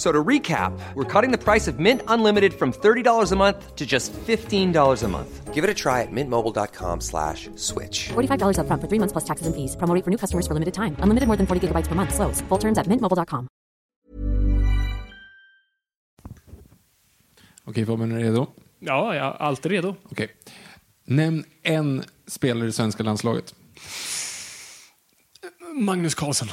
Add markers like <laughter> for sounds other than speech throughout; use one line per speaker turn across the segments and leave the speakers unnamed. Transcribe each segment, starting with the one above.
So to recap, we're cutting the price of Mint Unlimited from $30 a month to just $15 a month. Give it a try at mintmobile.com slash switch.
$45 upfront for three months plus taxes and fees. Promo rate for new customers for limited time. Unlimited more than 40 gigabytes per month. Slows. Full terms at mintmobile.com.
Okej, Fabian, är du redo?
Ja, jag är alltid redo.
Okej. Nämn en spelare i svenska landslaget.
Magnus Carlsen.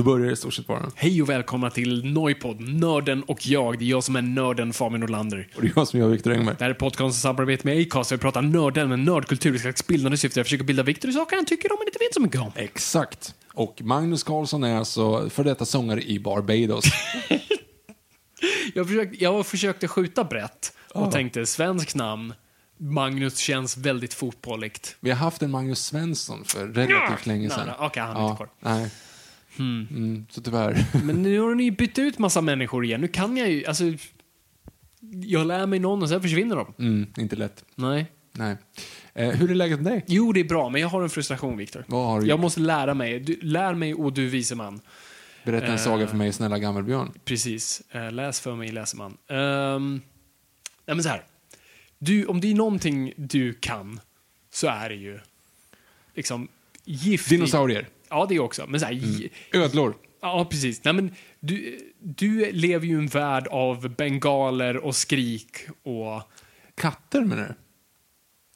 Du börjar i stort sett bara.
Hej och välkomna till Noipod, Nörden och jag. Det är jag som är nörden Fabian Nordlander.
Och det är jag som gör Viktor Engberg.
Det här är podcastens samarbete med Acast där vi pratar nörden med nördkultur i slags bildande syfte. Jag försöker bilda Viktor i saker han tycker om men inte vet så mycket om.
Exakt. Och Magnus Carlsson är alltså för detta sångare i Barbados. <laughs>
Jag försökte, jag försökte skjuta brett och tänkte svenskt namn. Magnus känns väldigt fotbolligt.
Vi har haft en Magnus Svensson för relativt länge sedan.
okej, han är inte kvar.
Nej. Mm, så tyvärr. <laughs>
Men nu har ni bytt ut massa människor igen. Nu kan jag ju, alltså... Jag lär mig någon och sen försvinner de.
Mm, inte lätt.
Nej.
Nej. Eh, hur är läget med dig?
Jo, det är bra, men jag har en frustration, Viktor.
Vad har du
Jag
gjort?
måste lära mig. Du, lär mig, och du vise man.
Berätta en
Eh.
saga för mig, snälla gammelbjörn.
Precis. Eh, läs för mig, läser man. Um, nej, men så här. Du, om det är någonting du kan, så är det ju liksom gift i-
Dinosaurier.
Ja, det också. Men så här, gi-
Ödlor.
Ja, precis. Nej, men du, du lever ju i en värld av bengaler och skrik och...
Katter menar du?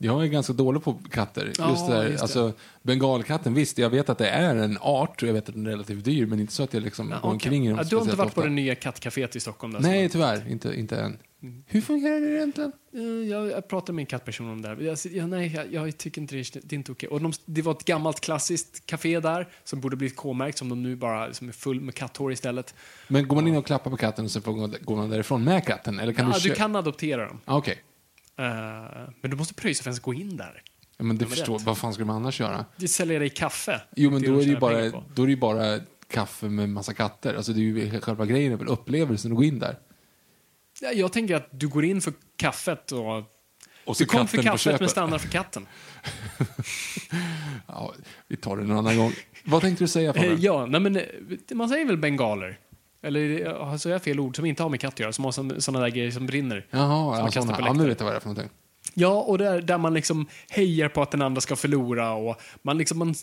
Jag är ganska dålig på katter. Just där,
just.
Alltså, bengalkatten, visst, jag vet att det är en art och jag vet att den är relativt dyr, men inte så att jag liksom
Ja,
går
okej.
omkring i dem
ja, Du har inte varit på
ofta.
det nya kattcaféet i Stockholm? Där,
Nej, tyvärr. Inte, inte än. Hur fungerar det egentligen?
Eh, Jag, jag pratade med en kattperson om det här. Jag, jag, nej, jag, jag tycker inte det, det är inte okej. Och de, det var ett gammalt klassiskt café där som borde blivit K-märkt som de nu bara liksom är full med katthår istället.
Men går man in och klappar på katten och sen får gå- går man därifrån med katten? Eller kan
ja,
du,
du kan adoptera dem.
Ah, Okej.
Eh, men du måste pröjsa för att ens gå in där.
Ja, men det förstår, vad fan skulle man annars göra?
De säljer dig kaffe.
Jo, men
Det
då är, det ju bara, då är det bara kaffe med massa katter. Alltså det är ju själva grejen, är väl upplevelsen att gå in där.
Ja, jag tänker att du går in för kaffet och...
Och så
du kom för kaffet men stannar för katten. <laughs>
Ja, vi tar det en annan gång. Vad tänkte du säga,
Eh,
Fabian?
ja, nej, men eh, man säger väl bengaler? Eller så är jag fel ord som inte har med katt att göra, som har sådana där grejer som brinner.
Jaha,
man
ja,
på
ja, nu vet jag vad det är för någonting.
Ja, och där, där man liksom hejar på att den andra ska förlora och man liksom man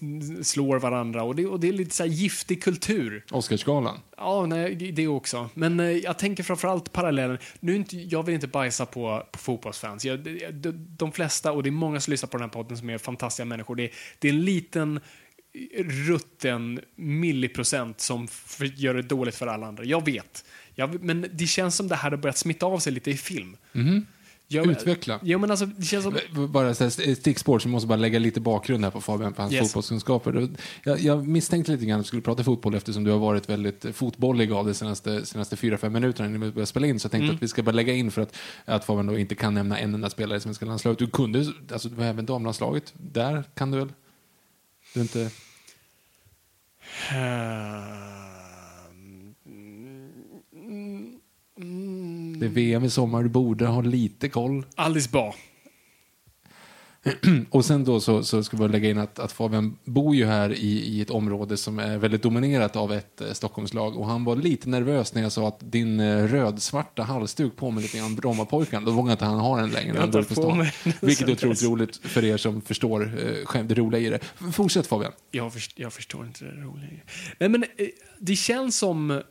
slår varandra och det, och det är lite så här giftig kultur.
Oscarsgalan.
Ja, nej, det också. Men eh, jag tänker framförallt parallellen. Nu inte, jag vill inte bajsa på, på fotbollsfans. Jag, de, de flesta, och det är många som lyssnar på den här podden som är fantastiska människor. Det, det är en liten rutten milliprocent som för, gör det dåligt för alla andra. Jag vet. Jag, men det känns som det här har börjat smitta av sig lite i film. Jag,
Utveckla.
Ja, men alltså, det känns som...
Bara stickspår, så måste bara lägga lite bakgrund här på Fabian, på hans
Yes.
fotbollskunskaper. Jag, jag misstänkte lite grann att vi skulle prata fotboll eftersom du har varit väldigt fotbollig av de senaste, senaste fyra, fem minuterna innan vi började spela in. Så jag tänkte
Mm.
att vi ska bara lägga in för att, att Fabian då inte kan nämna en enda spelare i svenska landslaget. Du kunde, alltså du var även damlandslaget. Där kan du väl? Du är inte... Det är VM i sommar, du borde ha lite koll.
Alice Bah. <clears throat>
Och sen då så, så ska vi lägga in att, att Fabian bor ju här i, i ett område som är väldigt dominerat av ett eh, Stockholmslag. Och han var lite nervös när jag sa att din eh, rödsvarta halsduk påminner lite grann om Brommapojken. Då vågar inte han ha den längre. han går på stan. Vilket är otroligt roligt för er som förstår eh, skämt- det roliga i det. Fortsätt Fabian.
Jag, först, jag förstår inte det roliga. Nej, men eh, det känns som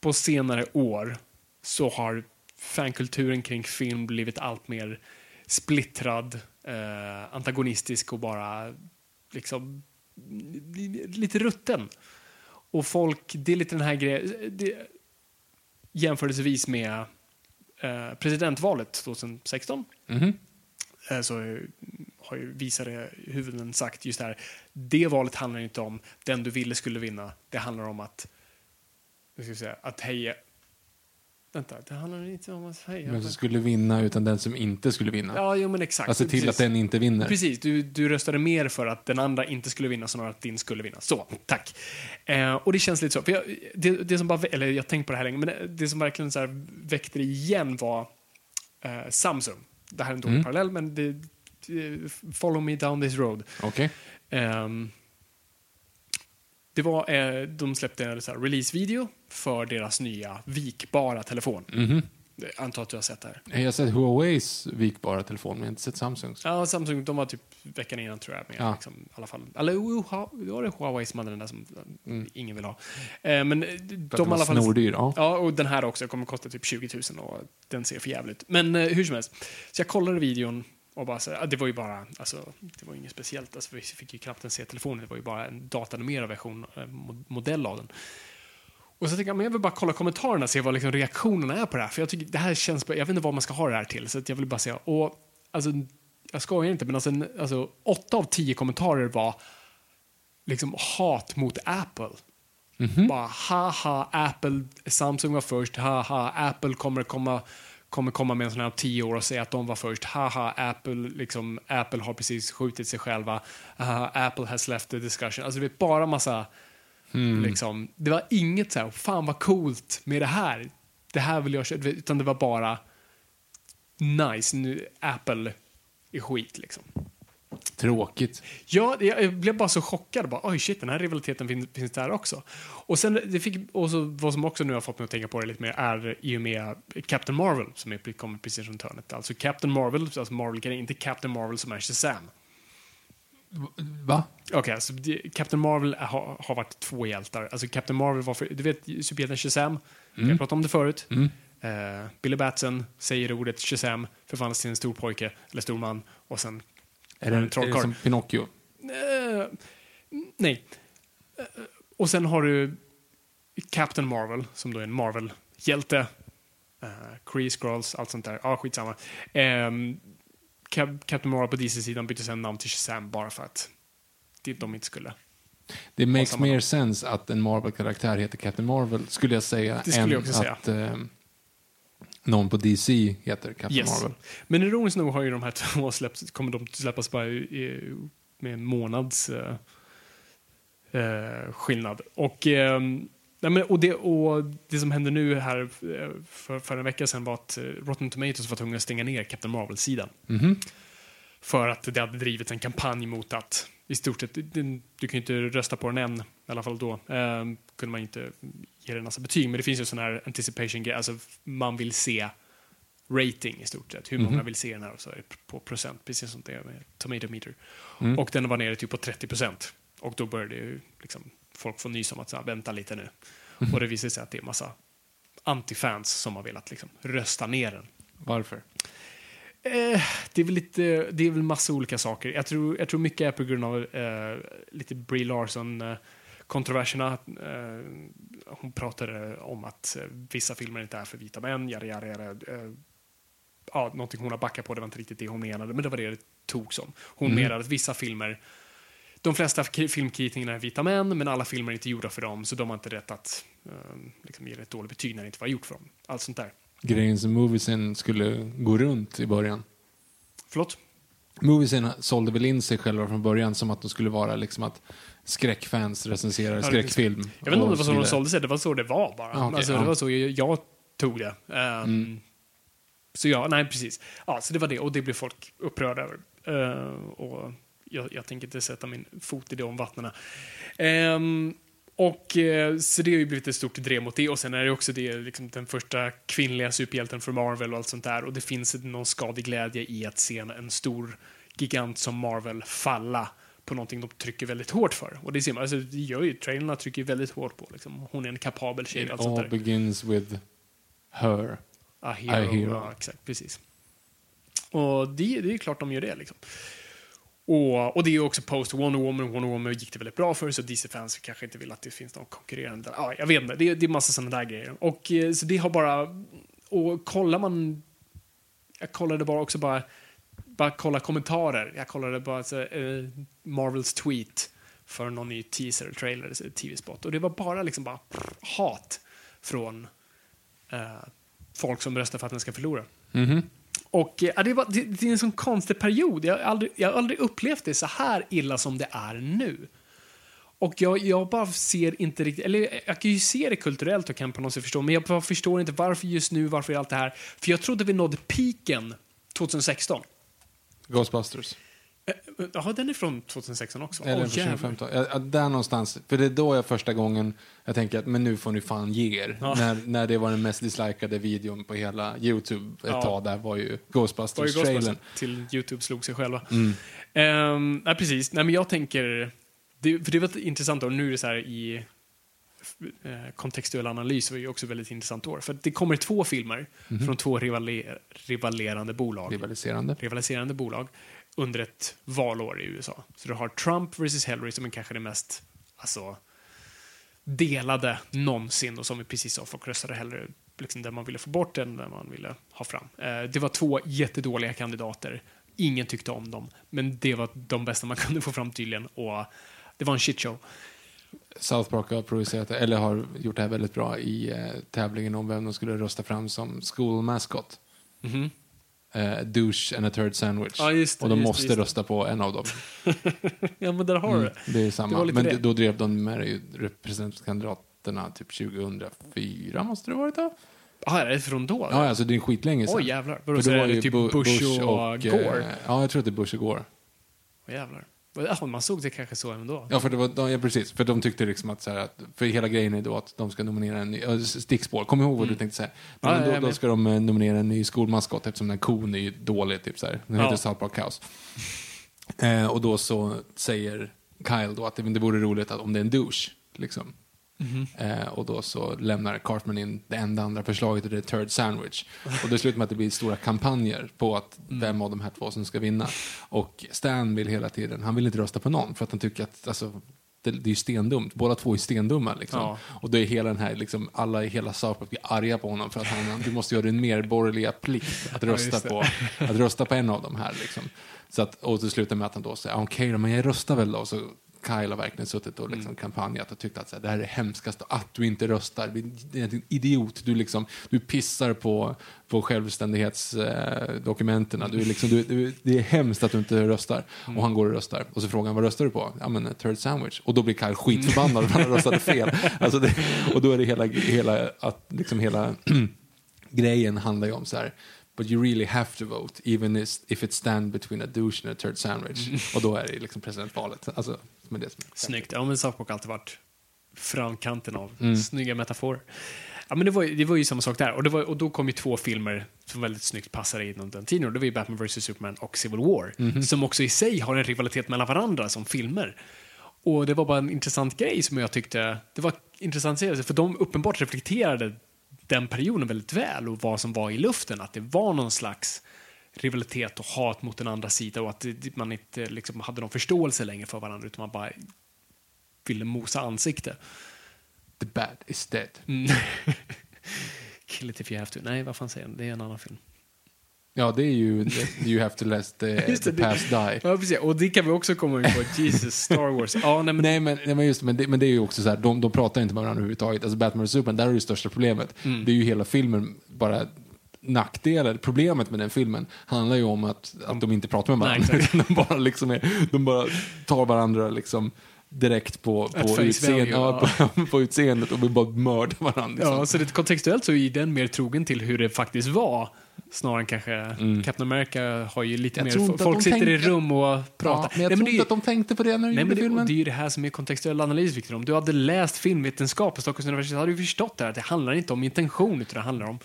på senare år så har fankulturen kring film blivit allt mer splittrad, eh, antagonistisk och bara liksom li- lite rutten. Och folk, det är lite den här grejen, det- jämförelsevis med eh, presidentvalet 2016
Mhm.
eh, så har ju visare huvuden sagt just det här. Det valet handlar inte om den du ville skulle vinna. Det handlar om att, ska säga, att heja. Vänta, det handlar inte om att heja.
Vem som skulle vinna utan den som inte skulle vinna.
Ja, jo men exakt.
Alltså till
Precis.
att den inte vinner.
Precis, du, du röstade mer för att den andra inte skulle vinna snarare att din skulle vinna. Så, tack. Eh, och det känns lite så. För jag, det, det som bara, eller jag har tänkt på det här länge, men det, det som verkligen så här väckte det igen var eh, Samsung. Det här är en dålig parallell, men det, follow me down this road.
Okej.
Ehm, det var, eh, de släppte en releasevideo för deras nya vikbara telefon.
Mhm.
Jag antar att du har sett det här.
Jag har sett Huaweis vikbara telefon, men jag har inte sett Samsungs.
Ja, Samsung, de var typ veckan innan tror jag. Med,
Ja.
liksom, i alla fall. Eller det var det Huawei som hade den där som ingen vill ha. Eh, men eh,
Mm.
De
var
alla fall...
snordyr. Ja.
Ja, och den här också kommer kosta typ 20 000 och den ser för jävligt. Men eh, hur som helst. Så jag kollade videon och bara så, det var ju bara, alltså, det var inget speciellt. Alltså, vi fick ju knappt ens se telefonen, det var ju bara en datanimerad version, eh, mo- modell av den. Och så tänkte jag, men jag vill bara kolla kommentarerna och se vad liksom reaktionerna är på det här. För jag tycker det här känns, jag vet inte vad man ska ha det här till. Så jag vill bara säga, och alltså, jag skojar inte, men alltså, alltså åtta av tio kommentarer var liksom hat mot Apple. Bara haha, Apple, Samsung var först, haha, Apple kommer komma kommer komma med en sån här om tio år och säga att de var först. Haha, Apple, liksom, Apple har precis skjutit sig själva. Haha, Apple has left the discussion. Alltså det är bara massa, liksom, det var inget så här, fan vad coolt med det här. Det här vill jag köra, utan det var bara nice, nu Apple är skit liksom.
Tråkigt.
Ja, jag jag blev bara så chockad. Bara, Oj, shit, den här rivaliteten finns, finns där också. Och sen, det fick, och så, vad som också nu har fått mig att tänka på det lite mer är i och med Captain Marvel som är, kommer precis runt hörnet. Alltså Captain Marvel, alltså marvel inte Captain Marvel som är Shazam.
Va?
Okej, alltså det- Captain Marvel har, har varit två hjältar. Alltså Captain Marvel var för, du vet superhjälten Shazam, vi har pratat om det förut. Eh, Billy Batson säger ordet Shazam, förvandlas till en stor pojke, eller stor man, och sen
Är det,
en
är det
trollkarl.
som Pinocchio?
Eh, nej. Eh, och sen har du Captain Marvel, som då är en Marvel-hjälte. Uh, Kree Scrolls, allt sånt där. Ja, skitsamma. Um, Cap Captain Marvel på DC-sidan bytte sen namn till Shazam bara för att det, de inte skulle.
Det makes mer sense att en Marvel-karaktär heter Captain Marvel, skulle jag säga,
Det skulle
än
jag också säga.
att eh, någon på DC heter Captain
Yes.
Marvel.
Men ironiskt nog har ju de här <laughs> två släppts, kommer de släppas bara i, med en månads eh, eh, skillnad. Och, eh, nej men, och, det, och det som hände nu här eh, för, för en vecka sedan var att eh, Rotten Tomatoes var tvungna att stänga ner Captain Marvel-sidan.
Mhm.
För att det hade drivits en kampanj mot att i stort sett, du, du kan ju inte rösta på den än, i alla fall då. Kunde man inte ge den en massa betyg, men det finns ju sån här anticipation alltså man vill se rating i stort sett. Hur många vill se den här och så på procent, precis som det är med Tomato Meter. Och den var nere typ på 30 procent. Och då började ju liksom folk få nys om att så här, vänta lite nu. Och det visade sig att det är massa antifans som har velat liksom rösta ner den.
Varför?
Eh, det är väl lite, det är väl massa olika saker. Jag tror, jag tror mycket är på grund av eh, lite Brie Larson eh, kontroverserna. Eh, hon pratade om att eh, vissa filmer inte är för vita män, jada, jada, jada. Eh, ja, någonting hon har backat på, det var inte riktigt det hon menade, men det var det det tog som. Hon menade att vissa filmer, de flesta kri- filmkritikerna är vita män, men alla filmer är inte gjorda för dem, så de har inte rätt att eh, liksom ge ett dåligt betyg när det inte var gjort för dem. Allt sånt där.
Grejen som moviesen skulle gå runt i början.
Förlåt?
Moviesen sålde väl in sig själva från början som att de skulle vara liksom att skräckfans recenserar
det
skräckfilm.
Jag vet inte om det var så de sålde sig, det var så det var bara.
Ah, okej,
alltså,
ja.
Det var så jag, jag tog det. Ehm, Så ja, nej precis. Ja, så det var det och det blev folk upprörda över. Eh, och jag, jag tänker inte sätta min fot i de vattnen. Ehm, och eh, så det har ju blivit ett stort drev mot det och sen är det också det, liksom, den första kvinnliga superhjälten för Marvel och allt sånt där och det finns någon skadig glädje i att se en stor gigant som Marvel falla på någonting de trycker väldigt hårt för. Och det ser man, alltså, det gör ju, trailerna trycker väldigt hårt på liksom. Hon är en kapabel tjej
It
allt sånt
all
där.
begins with her.
A hero.
A hero.
Ja, exakt, precis. Och det, det är klart de gör det liksom. Och, och det är ju också post Wonder Woman. Wonder Woman gick det väldigt bra för, så DC-fans kanske inte vill att det finns någon konkurrerande. Ja, jag vet inte, det, är- det är massa sådana där grejer. Och eh, så det har bara... Och kollar man... Jag kollade bara också bara... Bara kolla kommentarer. Jag kollade bara så, eh, Marvels tweet för någon ny teaser, trailer, tv-spot. Och det var bara liksom bara hat från eh, folk som röstar för att den ska förlora.
Mhm.
Och eh, ja, det, var, det, det är en sån konstig period. Jag har, aldrig, jag har aldrig upplevt det så här illa som det är nu. Och jag, jag bara ser inte riktigt, eller jag kan ju se det kulturellt och kan på något sätt förstå, men jag förstår inte varför just nu, varför är allt det här? För jag trodde vi nådde piken 2016.
Ghostbusters.
Eh, Jaha, den är från 2016 också?
Eller
jävlar.
2015. Ja, ja, där någonstans. För det är då jag första gången jag tänker att men nu får ni fan ge er.
Ja.
När, när det var den mest dislikade videon på hela YouTube ett
Ja.
tag där var ju Ghostbusters-trailern.
Ghostbusters till YouTube slog sig själva.
Mm.
Ehm, nej, precis. Nej, men jag tänker... Det, för det var intressant då, nu är det så här i eh, kontextuell analys var ju också väldigt intressant år. För det kommer två filmer
Mhm.
från två rivale, rivalerande bolag.
Rivaliserande.
rivaliserande bolag under ett valår i USA. Så du har Trump vs Hillary som är kanske det mest alltså, delade någonsin och som vi precis sa, folk röstade hellre liksom, där man ville få bort än där man ville ha fram. Eh, det var två jättedåliga kandidater. Ingen tyckte om dem, men det var de bästa man <laughs> kunde få fram tydligen. Och det var en shitshow.
South Park har producerat eller har gjort det här väldigt bra i eh, tävlingen om vem de skulle rösta fram som school mascot.
Mhm.
Eh, douche and a turd sandwich.
Ja, det,
och de
just
måste
just
rösta på en av dem. <laughs>
Ja, men där har du
Mm,
det.
det är samma. Men
det.
d- då drev de med det ju representantkandidaterna typ 2004 måste det ha varit då?
Ah, är det från då?
Ja, alltså det är skitlänge sedan.
Oj, jävlar. Vadå,
då
så är
var
det typ
Bu-
Bush och Gore?
eh, ja, jag tror att det är Bush och Gore.
Åh, jävlar. Ja, man såg det kanske så även då.
Ja, för det var, de- ja, precis. För de tyckte liksom att, så här, att för hela grejen är då att de ska nominera en ny, äh, stickspår. Kom ihåg vad du tänkte säga.
Ja,
Men
är
då, då
med.
ska de eh, nominera en ny skolmaskot eftersom den kon är ju dålig, typ så här. Den
Ja.
heter South Park Cows. Eh, och då så säger Kyle då att det, det vore roligt att, om det är en douche, liksom.
Mhm.
Eh, och då så lämnar Cartman in det enda andra förslaget och det är Turd Sandwich. Och det slutar med att det blir stora kampanjer på att
Mm.
vem av de här två som ska vinna. Och Stan vill hela tiden, han vill inte rösta på någon för att han tycker att alltså, det, det är ju stendumt. Båda två är stendumma. Liksom.
Ja.
Och då är hela den här, liksom, alla i hela South Park blir arga på honom för att han, du måste göra din medborgerliga plikt att rösta,
det.
på, att rösta på en av dem här. Liksom. Så att, och det slutar med att han då säger, "Ah, okej då, men jag röstar väl då. Så Kyle har verkligen suttit och liksom kampanjat och tyckt att så här, det här är det hemskaste, att du inte röstar. Du är en idiot, du, liksom, du pissar på, på självständighetsdokumenten. du, är liksom, du, du, det är hemskt att du inte röstar. Och han går och röstar. Och så frågar han, vad röstar du på? Ja men a turd sandwich. Och då blir Kyle skitförbannad för han röstade fel. <laughs> Alltså det, och då är det hela, hela, att, liksom hela <clears throat> grejen handlar ju om så här But you really have to vote, even if it stand between a douche and a turd sandwich. Och då är det liksom presidentvalet. Alltså, som är det som är
Snyggt. Ja, men South Park har alltid varit framkanten av
Mm.
snygga metaforer. Ja, men det, var, det var ju samma sak där. Och, det var, och då kom ju två filmer som väldigt snyggt passade inom den tiden. Och det var ju Batman vs. Superman och Civil War.
Mhm.
Som också i sig har en rivalitet mellan varandra som filmer. Och det var bara en intressant grej som jag tyckte, det var intressant serie, för de uppenbart reflekterade den perioden väldigt väl och vad som var i luften. Att det var någon slags rivalitet och hat mot den andra sidan och att man inte liksom hade någon förståelse längre för varandra utan man bara ville mosa ansikte.
The bad is dead.
Mm. <laughs> Kill it if you have to. Nej, vad fan säger han? Det är en annan film.
Ja, det är ju You have to let the, <laughs> the past die.
Ja, precis. Och det kan vi också komma in på. Jesus, Star Wars. Ja, nej, men,
Nej, men, nej, men, just, men, det, men det är ju också så här, de, de pratar inte med varandra överhuvudtaget. Alltså Batman och Superman, där är det största problemet.
Mm.
Det är ju hela filmen bara nackdelar. Problemet med den filmen handlar ju om att, att de inte pratar med
Nej,
varandra.
exakt.
utan <laughs> de, bara liksom är, de bara tar varandra liksom direkt på, på, utseende,
value,
ja, <laughs> på, på utseendet och vill bara mörda varandra. Liksom.
ja, så det, kontextuellt så är den mer trogen till hur det faktiskt var Snarare än kanske Captain America har ju lite
Jag
mer... Folk sitter i
tänker-
rum och pratar.
Ja, men jag
Nej,
tror
det är
inte att de tänkte på det när de
Nej,
gjorde
men det,
filmen.
det är ju det här som är kontextuell analys, Victor. Om du hade läst filmvetenskap på Stockholms universitet hade du förstått det här, att det handlar inte om intention, utan det handlar om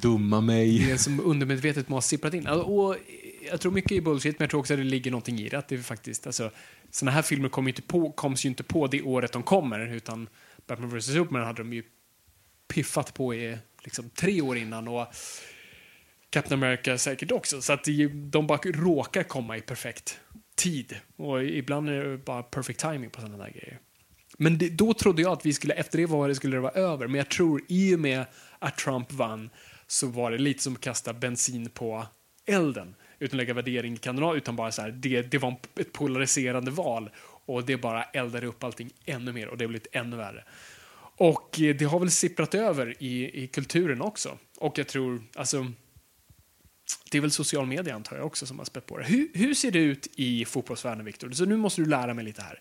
Dumma mig.
det som undermedvetet måste ha sipprat in. Alltså, och jag tror mycket är bullshit, men jag tror också att det ligger någonting i det. Att det är faktiskt, alltså, såna här filmer kom ju inte på, koms ju inte på det året de kommer, utan Batman vs. Superman hade de ju piffat på i liksom, tre år innan. Och Captain America säkert också. Så att de bara råkar komma i perfekt tid. Och ibland är det bara perfect timing på sådana där grejer. Men det, då trodde jag att vi skulle, efter det var det skulle det vara över. Men jag tror i och med att Trump vann så var det lite som att kasta bensin på elden. Utan att lägga värdering i kandidat, utan bara så här, det, det var ett polariserande val. Och det bara eldade upp allting ännu mer och det har blivit ännu värre. Och eh, det har väl sipprat över i, i kulturen också. Och jag tror, alltså, det är väl social media antar jag också som har spett på det. Hur, hur ser det ut i fotbollsvärlden, Viktor? Så nu måste du lära mig lite här.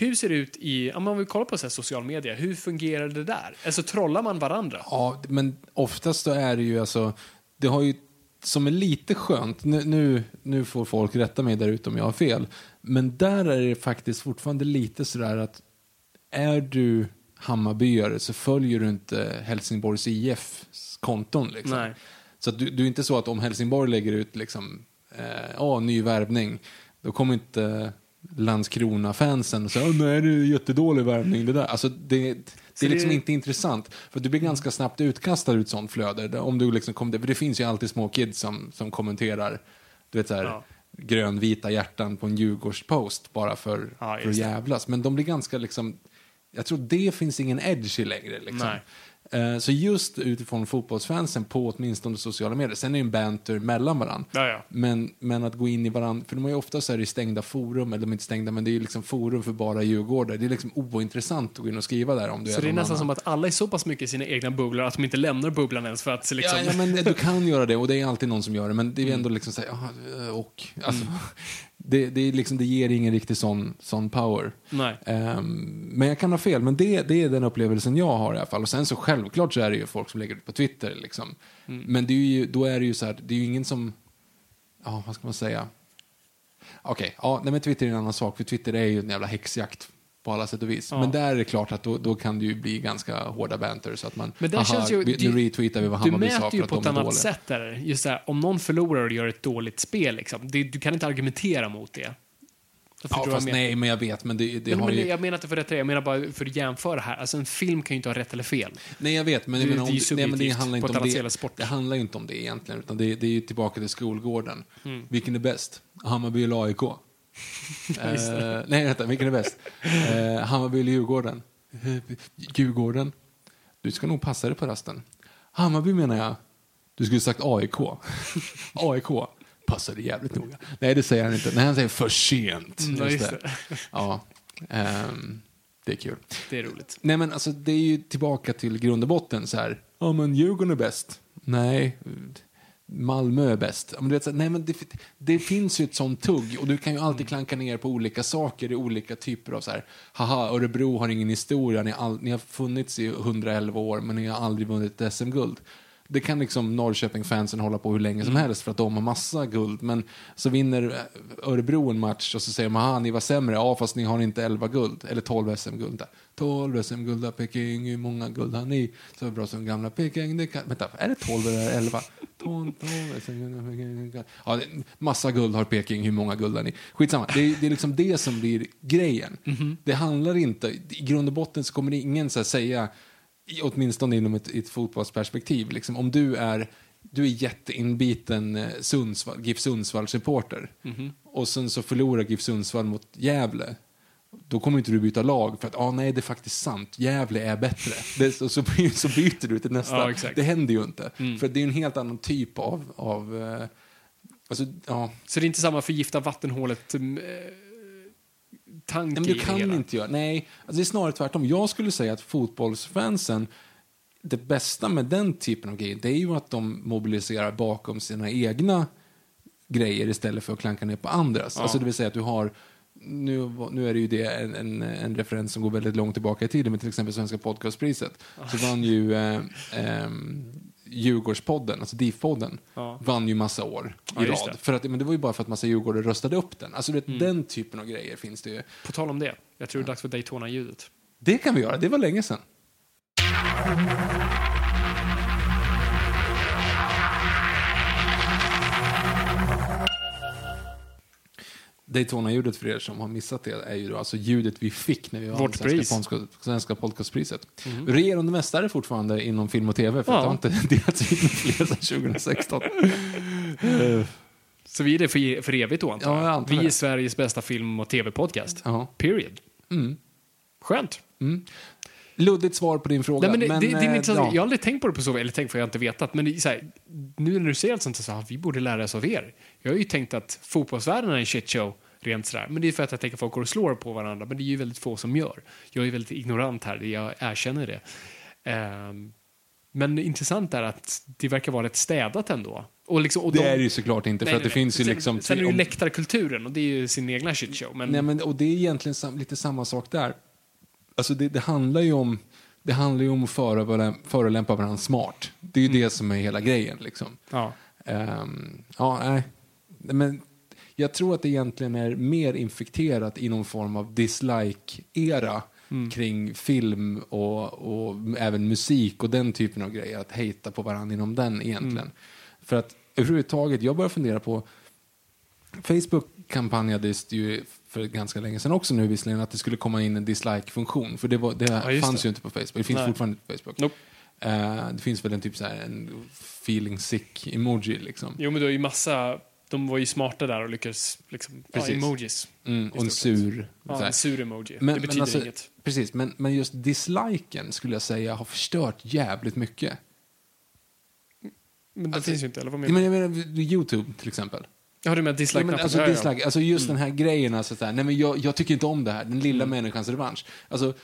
Hur ser det ut i, om vi kollar på så social media, hur fungerar det där? Alltså trollar man varandra?
Ja, men oftast då är det ju alltså, det har ju, som är lite skönt, nu, nu, nu får folk rätta mig där ute om jag har fel, men där är det faktiskt fortfarande lite sådär att är du Hammarbyare så följer du inte Helsingborgs IFs konton. Liksom.
Nej.
Så att du, du är inte så att om Helsingborg lägger ut liksom, eh, ja, ny värvning, då kommer inte Landskrona-fansen och säga "Åh, nej det är jättedålig värvning det där. Alltså det, det är liksom
det-
inte intressant. För du blir ganska snabbt utkastad ur ett sånt flöde. Om du liksom kommer, för det finns ju alltid små kids som, som kommenterar du vet, så här,
Ja.
grönvita hjärtan på en Djurgårdspost bara för,
Ja,
för att jävlas. Men de blir ganska liksom, jag tror det finns ingen edge i längre. Liksom.
Nej.
Eh, Så just utifrån fotbollsfansen på åtminstone sociala medier. Sen är det en banter mellan varandra.
Ja, ja.
Men, men att gå in i varandra, för de har ju ofta så här i stängda forum, eller de är inte stängda, men det är ju liksom forum för bara djurgårdare. Det är liksom ointressant att gå in och skriva där om du
Så det är nästan
annan.
som att alla är så pass mycket i sina egna bubblor att de inte lämnar bubblan ens för att liksom...
Ja, ja, men du kan <laughs> göra det och det är alltid någon som gör det. Men det är ju ändå liksom så här, ja, och. Alltså, det, det, liksom, det ger ingen riktig sån, sån power. Ehm, men jag kan ha fel, men det, det är den upplevelsen jag har i alla fall. Och sen så självklart så är det ju folk som lägger ut på Twitter. Liksom. Men det är ju, då är det ju så här, det är ju ingen som, ja vad ska man säga? Okej, ja, nej, men Twitter är en annan sak, för Twitter är ju en jävla häxjakt på alla sätt och vis.
Ja.
Men där är det klart att då, då kan det ju bli ganska hårda banter så att man,
Men
"Aha,
känns ju,
vi,
du-
nu retweetar vi vad
Du
Hammarby sa
mäter
för
ju
att
på
de
ett
är
annat
dåliga.
sätt där. Just där, om någon förlorar och gör ett dåligt spel, liksom, det, du kan inte argumentera mot det. Jag
Ja,
jag
fast nej, men jag vet, men det, det
Men,
har
men
ju...
Jag menar inte för rätt jag menar bara för att jämföra här. Alltså en film kan ju inte ha rätt eller fel.
Nej, jag vet, men, jag
Det-
menar, om,
det ju
nej, men det handlar
på
inte
ett
om
annat
det.
sport.
Det handlar ju inte om det egentligen, utan det, det är ju tillbaka till skolgården.
Mm.
Vilken är bäst? Hammarby eller AIK? Eh, nej, vänta, vilken är bäst? Eh, Hammarby eller Djurgården? Djurgården? Du ska nog passa dig på rasten. Hammarby menar jag. Du skulle sagt AIK. AIK. <laughs> Passa dig jävligt noga. Nej, det säger han inte. Nej, han säger för sent.
Mm, just det. <laughs>
Ja, ehm, det är kul.
Det är roligt.
Nej men alltså det är ju tillbaka till grund och botten så här. Ja men Djurgården är bäst. Nej, Malmö är bäst. Men du vet, så nej men det, det finns ju ett sånt tugg och du kan ju alltid klanka ner på olika saker i olika typer av så här. Haha, Örebro har ingen historia. Ni, all, ni har funnits i 111 år men ni har aldrig vunnit ett SM-guld. Det kan liksom Norrköping-fansen hålla på hur länge som helst för att de har massa guld. Men så vinner eh, Örebro en match och så säger man att ni var sämre. Ja, fast ni har inte 11 guld. Eller 12 SM-guld. 12 SM-guld har Peking. Hur många guld har ni? Så bra som gamla Peking. Det kan... Vänta, är det 12 eller 11? 12, 12 SM-guld har Peking. Ja, massa guld har Peking. Hur många guld har ni? Skitsamma. Det är, det är liksom det som blir grejen. Det handlar inte... I grund och botten så kommer det ingen så här, säga åtminstone inom ett, ett fotbollsperspektiv. Liksom, om du är, du är jätteinbiten eh, Sundsvall, GIF Sundsvall-supporter och sen så förlorar GIF Sundsvall mot Gävle. Då kommer inte du byta lag för att ah, nej, det är faktiskt sant. Gävle är bättre. Det, så, så, så byter du till nästa.
Ja,
det händer ju inte. För det är en helt annan typ av... av eh, alltså, ja,
Så det är inte samma förgifta vattenhålet eh, tanke
Nej, men
i
du
det
kan
hela.
inte göra. Nej, alltså det är snarare tvärtom. Jag skulle säga att fotbollsfansen, det bästa med den typen av grejer, det är ju att de mobiliserar bakom sina egna grejer istället för att klanka ner på andras. Alltså det vill säga att du har nu, nu är det ju det en, en, en referens som går väldigt långt tillbaka i tiden, med till exempel Svenska podcastpriset. Så vann ju eh, ehm, Djurgårdspodden, alltså DIF-podden,
Ja.
vann ju massa år
Ja,
i
just
rad. För att, men det var ju bara för att massa djurgårdare röstade upp den. Alltså
Mm.
vet, den typen av grejer finns det ju.
På tal om det, jag tror det är dags för Daytona-ljudet.
Det kan vi göra, det var länge sedan. Daytona-ljudet för er som har missat det är ju då alltså ljudet vi fick när vi vann Svenska. Svenska, podcastpriset. Regerande mästare fortfarande inom film och tv för
Ja.
att det har inte <laughs> delats ut fler sedan 2016.
Så vi är det för, för evigt då, antar
Ja, jag antar
Vi är Sveriges bästa film och tv-podcast.
Ja.
Period. Skönt.
Luddigt svar på din fråga.
Nej, men det, det, det är
eh,
inte så,
ja.
Jag har aldrig tänkt på det på så eller tänkt för jag har inte vetat. Men så här, nu när du säger allt sånt så här, vi borde lära oss av er. Jag har ju tänkt att fotbollsvärlden är en shitshow, rent sådär. Men det är för att jag tänker att folk går och slår på varandra. Men det är ju väldigt få som gör. Jag är väldigt ignorant här, jag erkänner det. Ehm, men intressant är att det verkar vara rätt städat ändå. Och liksom, och
Det
de-
är det ju såklart inte, för
Nej,
att det
nej,
finns ju
sen,
liksom...
Sen är det ju läktarkulturen och det är ju sin egna shitshow. Men,
Nej, men, och det är egentligen sam, lite samma sak där. Alltså det, det handlar ju om det handlar om att förolämpa, förolämpa varandra smart. Det är ju det som är hela grejen. Liksom.
ja.
Ehm, ja, nej. Men jag tror att det egentligen är mer infekterat i någon form av dislike-era kring film och, och även musik och den typen av grejer. Att hejta på varandra inom den egentligen. För att överhuvudtaget, jag börjar fundera på Facebook kampanjades ju för ganska länge sedan också nu visserligen att det skulle komma in en dislike-funktion. För det, var, det
Ja,
fanns
det.
ju inte på Facebook. Det finns
Nej.
fortfarande inte på Facebook.
Nope.
Eh, det finns väl en typ så här en feeling sick emoji liksom.
Jo, men det är ju massa... De var ju smarta där och lyckades liksom... Ja,
Precis.
emojis.
Mm, och en sur.
Ja, en sur emoji.
Men-
det
men
betyder
alltså-
inget.
Precis, men, men just disliken skulle jag säga har förstört jävligt mycket.
Men det
alltså-
finns ju inte, eller vad menar du?
jag menar, Youtube till exempel.
Ja, du menar dislike-knappen?
men alltså,
Ja, ja.
dislike, alltså just den här grejen, alltså, så här, nej men jag, jag tycker inte om det här, den lilla människans revansch. Alltså,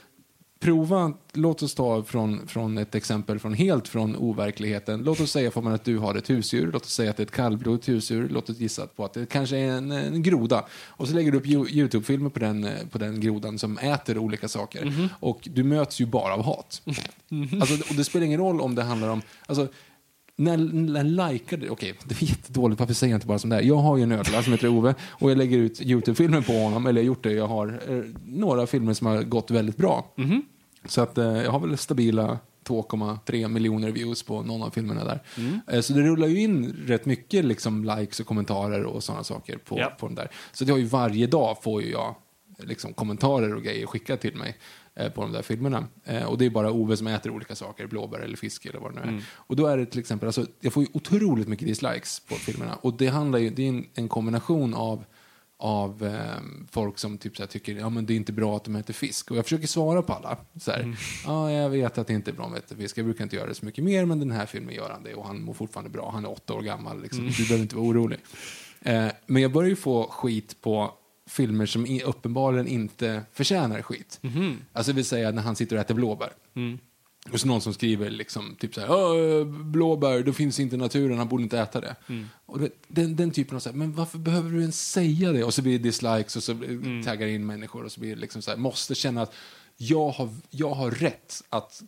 prova, låt oss ta från, från ett exempel från helt från overkligheten. Låt oss säga man att du har ett husdjur, låt oss säga att det är ett kallblodigt husdjur, låt oss gissa på att det kanske är en, en groda. Och så lägger du upp Yo- Youtube-filmer på den, på den grodan som äter olika saker.
Mhm.
Och du möts ju bara av hat. <laughs> Alltså, och det spelar ingen roll om det handlar om, alltså, när, när likade, okej, det är jättedåligt, varför säger jag inte bara som det är? Jag har ju en ödla som heter Ove och jag lägger ut Youtube-filmer på honom, eller jag har gjort det, jag har eh, några filmer som har gått väldigt bra. Så att eh, jag har väl stabila 2,3 miljoner views på någon av filmerna där. Eh, så det rullar ju in rätt mycket liksom, likes och kommentarer och sådana saker på,
Ja.
på den där. Så det har ju varje dag får ju jag liksom, kommentarer och grejer skickat till mig på de där filmerna. Eh, och det är bara Ove som äter olika saker, blåbär eller fisk eller vad det nu är. Och då är det till exempel, alltså, jag får ju otroligt mycket dislikes på filmerna. Och det handlar ju, det är en, en kombination av av eh, folk som typ så tycker ja men det är inte bra att de äter fisk. Och jag försöker svara på alla. Så här, Ja, jag vet att det inte är bra att äta fisk. Jag brukar inte göra det så mycket mer, men den här filmen gör han det och han mår fortfarande bra. Han är åtta år gammal. Liksom. Du behöver inte vara orolig. Eh, men jag börjar ju få skit på filmer som uppenbarligen inte förtjänar skit. Alltså det vill säga när han sitter och äter blåbär. Och så någon som skriver liksom, typ så här, "Åh, blåbär, det finns inte i naturen, han borde inte äta det. Och det, den, den typen av så här, men varför behöver du ens säga det? Och så blir det dislikes och så mm. taggar in människor och så blir det liksom så här, måste känna att jag har, jag har rätt att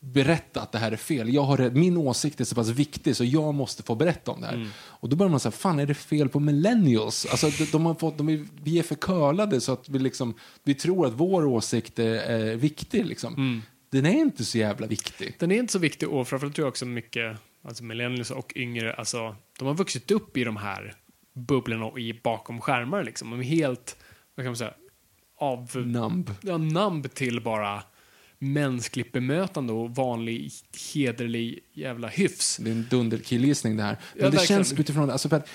berätta att det här är fel. Jag har, min åsikt är så pass viktig så jag måste få berätta om det här. Och då börjar man säga, fan är det fel på millennials? Alltså, de, de har fått, de är, vi är för curlade så att vi, liksom, vi tror att vår åsikt är, är viktig. Liksom. Den är inte så jävla viktig.
Den är inte så viktig och framförallt tror jag också mycket, alltså millennials och yngre, alltså de har vuxit upp i de här bubblorna och i bakom skärmar liksom. De är helt, vad kan man säga, av...
Numb.
Ja, numb till bara mänskligt bemötande och vanlig hederlig jävla hyfs.
Det är en dunderkillgissning det här. Men
Ja,
det
verkligen.
känns utifrån, alltså för att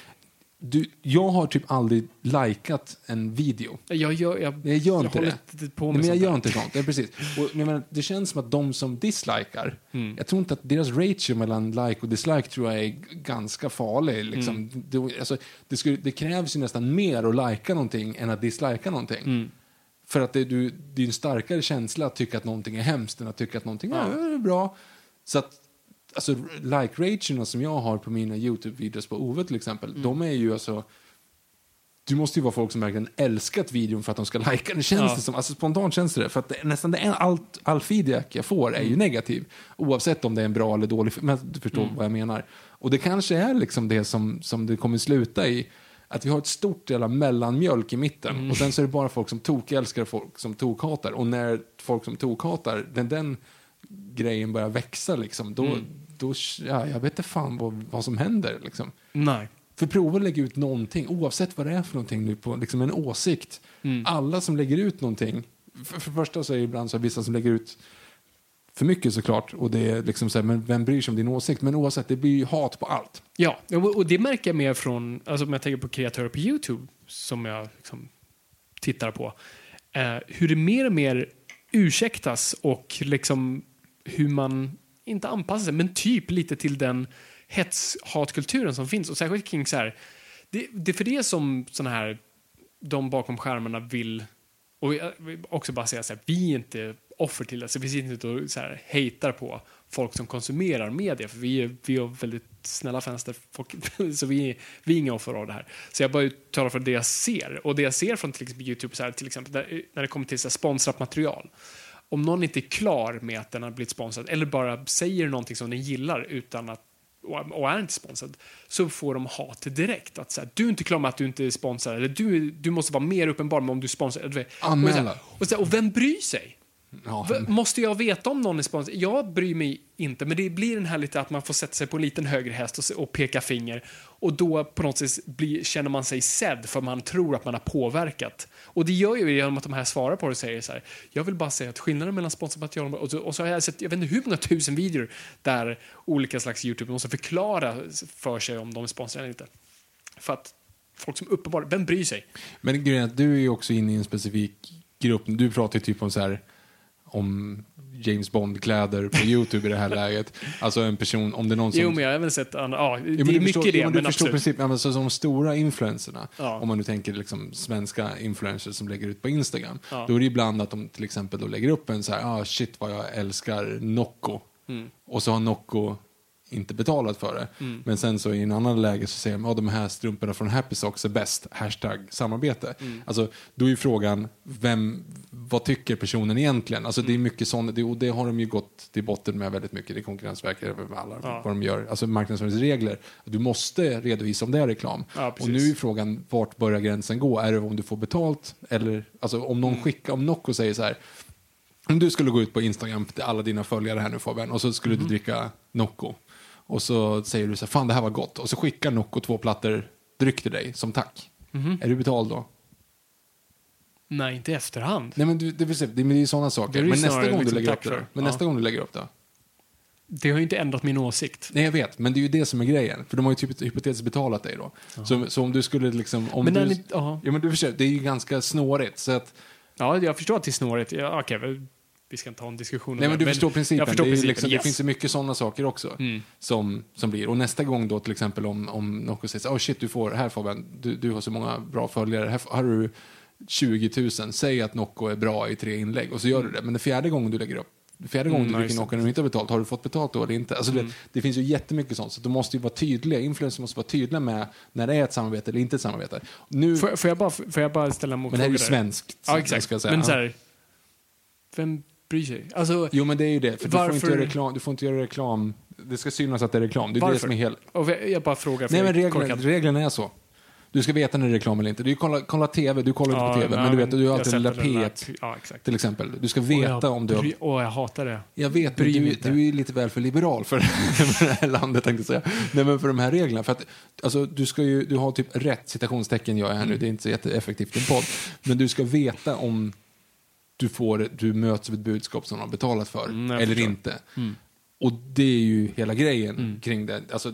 du, jag har typ aldrig likat en video.
Jag gör, jag,
Jag gör inte det.
inte på
Nej,
med
men jag gör
där.
inte sånt. Ja, precis. Och, jag menar, det känns som att de som dislikar,
Mm.
jag tror inte att deras ratio mellan like och dislike tror jag är ganska farlig. Liksom.
Mm.
Det, alltså, det, skulle, det krävs ju nästan mer att lika någonting än att dislika någonting.
Mm.
För att det, du, det är en starkare känsla att tycka att någonting är hemskt än att tycka att någonting är bra. Så att, alltså, like-ratierna som jag har på mina YouTube-videos på Ove till exempel,
Mm.
de är ju alltså du måste ju vara folk som verkligen älskat videon för att de ska lajka den. Känns
Ja.
det som. Alltså spontant känns det. För att det, nästan det, är- allt, all feedback jag får är ju negativ. Oavsett om det är en bra eller dålig. Men du förstår vad jag menar. Och det kanske är liksom det som, som det kommer sluta i. Att vi har ett stort jävla mellanmjölk i mitten. Och sen så är det bara folk som tokälskar och folk som tokhatar. Och när folk som tokhatar, när den grejen börjar växa liksom, då, då ja, jag vet inte fan vad, vad som händer liksom.
Nej.
För prova att lägga ut någonting, oavsett vad det är för någonting nu, på liksom en åsikt. Alla som lägger ut någonting, för, för första så är det ibland så vissa som lägger ut för mycket såklart, och det är liksom så här, men vem bryr sig om din åsikt? Men oavsett, det blir ju hat på allt.
Ja, och det märker jag mer från, alltså om jag tänker på kreatörer på YouTube som jag liksom tittar på, eh, hur det mer och mer ursäktas och liksom hur man inte anpassar sig, men typ lite till den hets-hatkulturen som finns och särskilt kring så här, det, det är för det som såna här, de bakom skärmarna vill och jag vill också bara säga så här, vi är inte offer till det, så vi sitter inte och så här, hatar på folk som konsumerar media, för vi är, vi är väldigt snälla fönster, folk, <laughs> så vi, vi är inga offer av det här. Så jag bara uttalar för det jag ser, och det jag ser från till exempel YouTube, så här, till exempel där, när det kommer till så här, sponsrat material, om någon inte är klar med att den har blivit sponsrad, eller bara säger någonting som den gillar utan att och är inte sponsrad, så får de hat direkt. Att så här, du är inte klar med att du inte är sponsrad, eller du, du måste vara mer uppenbar med om du vet.
Anmäla.
Och, så här, och, så här, och vem bryr sig?
Ja,
Måste jag veta om någon är sponsrad? Jag bryr mig inte, men det blir den här lite att man får sätta sig på en liten högre häst och, och peka finger. Och då på något sätt blir, känner man sig sedd för man tror att man har påverkat. Och det gör ju genom att de här svarar på det och säger så här. Jag vill bara säga att skillnaden mellan sponsrat material och, så- och så har jag sett, jag vet inte hur många tusen videor där olika slags YouTube måste förklara för sig om de är sponsrade eller inte. För att folk som uppenbarligen, vem bryr sig?
Men grejen är att du är ju också inne i en specifik grupp. Du pratar ju typ om så här om James Bond-kläder på YouTube i det här <laughs> läget. Alltså en person, om det är någon som...
Jo, men jag har även sett, ja, det är
men du
mycket
förstår,
det,
jo, men
men
du förstår
absolut.
principen. Ja, men så, som stora influencerna,
Ja.
om man nu tänker liksom svenska influencers som lägger ut på Instagram,
Ja.
då är det ibland att de till exempel då lägger upp en så här, ah shit vad jag älskar Nocco.
Mm.
Och så har Nocco inte betalat för det.
Mm.
Men sen så i en annan läge så säger de, ja de här strumporna från Happy Socks är bäst, hashtag samarbete.
Mm.
Alltså, då är ju frågan, vem, vad tycker personen egentligen? Alltså
Mm.
det är mycket sånt, det, och det har de ju gått till botten med väldigt mycket, det är Konkurrensverket, alla
Ja.
vad de gör, alltså marknadsföringsregler. Du måste redovisa om det är reklam.
Ja,
och nu är frågan, vart börjar gränsen gå? Är det om du får betalt? Eller, alltså om någon
Mm.
skickar, om Nocco säger så här, om du skulle gå ut på Instagram till alla dina följare här nu Fabian, och så skulle
Mm.
du dricka Nocco. Och så säger du så här, fan det här var gott. Och så skickar Nocco två plattor dryck till dig som tack.
Mhm.
Är du betald då?
Nej, inte i efterhand.
Nej men du, det, säga, det, men det är ju sådana saker. Men nästa gång du
liksom
lägger
tack
upp det. Men
Ja.
nästa gång du lägger upp det?
Det har ju inte ändrat min åsikt.
Nej jag vet, men det är ju det som är grejen. För de har ju typ hypotetiskt betalat dig då. Så, så om du skulle liksom... Om
Men
du,
ni- ja.
ja men du förstår, det är ju ganska snårigt. Så att,
Ja, jag förstår att det är snårigt. Ja, okej, väl, vi ska inte ha en diskussion om
nej men du förstår principen.
Jag förstår
det,
principen,
liksom,
yes.
det finns ju mycket sådana saker också.
Mm.
Som, som blir. Och nästa gång då till exempel om, om Nocco säger så oh shit du får, här Fabian, du, du har så många bra följare, här har du 20 000, säg att Nocco är bra i tre inlägg och så gör du det. Men den fjärde gången du lägger upp Fjärde gången
Mm,
du dricker Nocco och du inte har betalt, har du fått betalt då eller inte? Alltså det, det finns ju jättemycket sånt, så du måste ju vara tydliga. Influencers måste vara tydliga med när det är ett samarbete eller inte ett samarbete. Nu,
Får, får, jag bara, får jag bara ställa en
men det här är
motfråga
ju svenskt.
Ja, exakt. Men så här, vem bryr sig? Alltså,
Jo, men det är ju det. För du, får inte
Varför-
göra reklam, du får inte göra reklam. Det ska synas att det är reklam. Det är det
Varför?
som är helt...
och jag bara frågar
Nej, men reglerna, reglerna är så. Du ska veta när det är reklam eller inte. Du kolla, kolla TV, du kollar inte
Ja,
på TV,
nej,
men du vet, du har alltid lilla
den
P1
där- Ja, exakt.
till exempel. Du ska veta
jag
om du
Åh, jag hatar det.
Jag vet, du,
inte.
du är lite väl för liberal för, <laughs> för det här landet, tänkte jag säga. Nej, men för de här reglerna. För att, alltså, du, ska ju, du har typ rätt, citationstecken jag är här nu, det är inte så jätteeffektivt i en podd. Men du ska veta om du, får, du möts av ett budskap som de har betalat för,
Mm,
eller
förstår.
inte. Och det är ju hela grejen kring det. Alltså,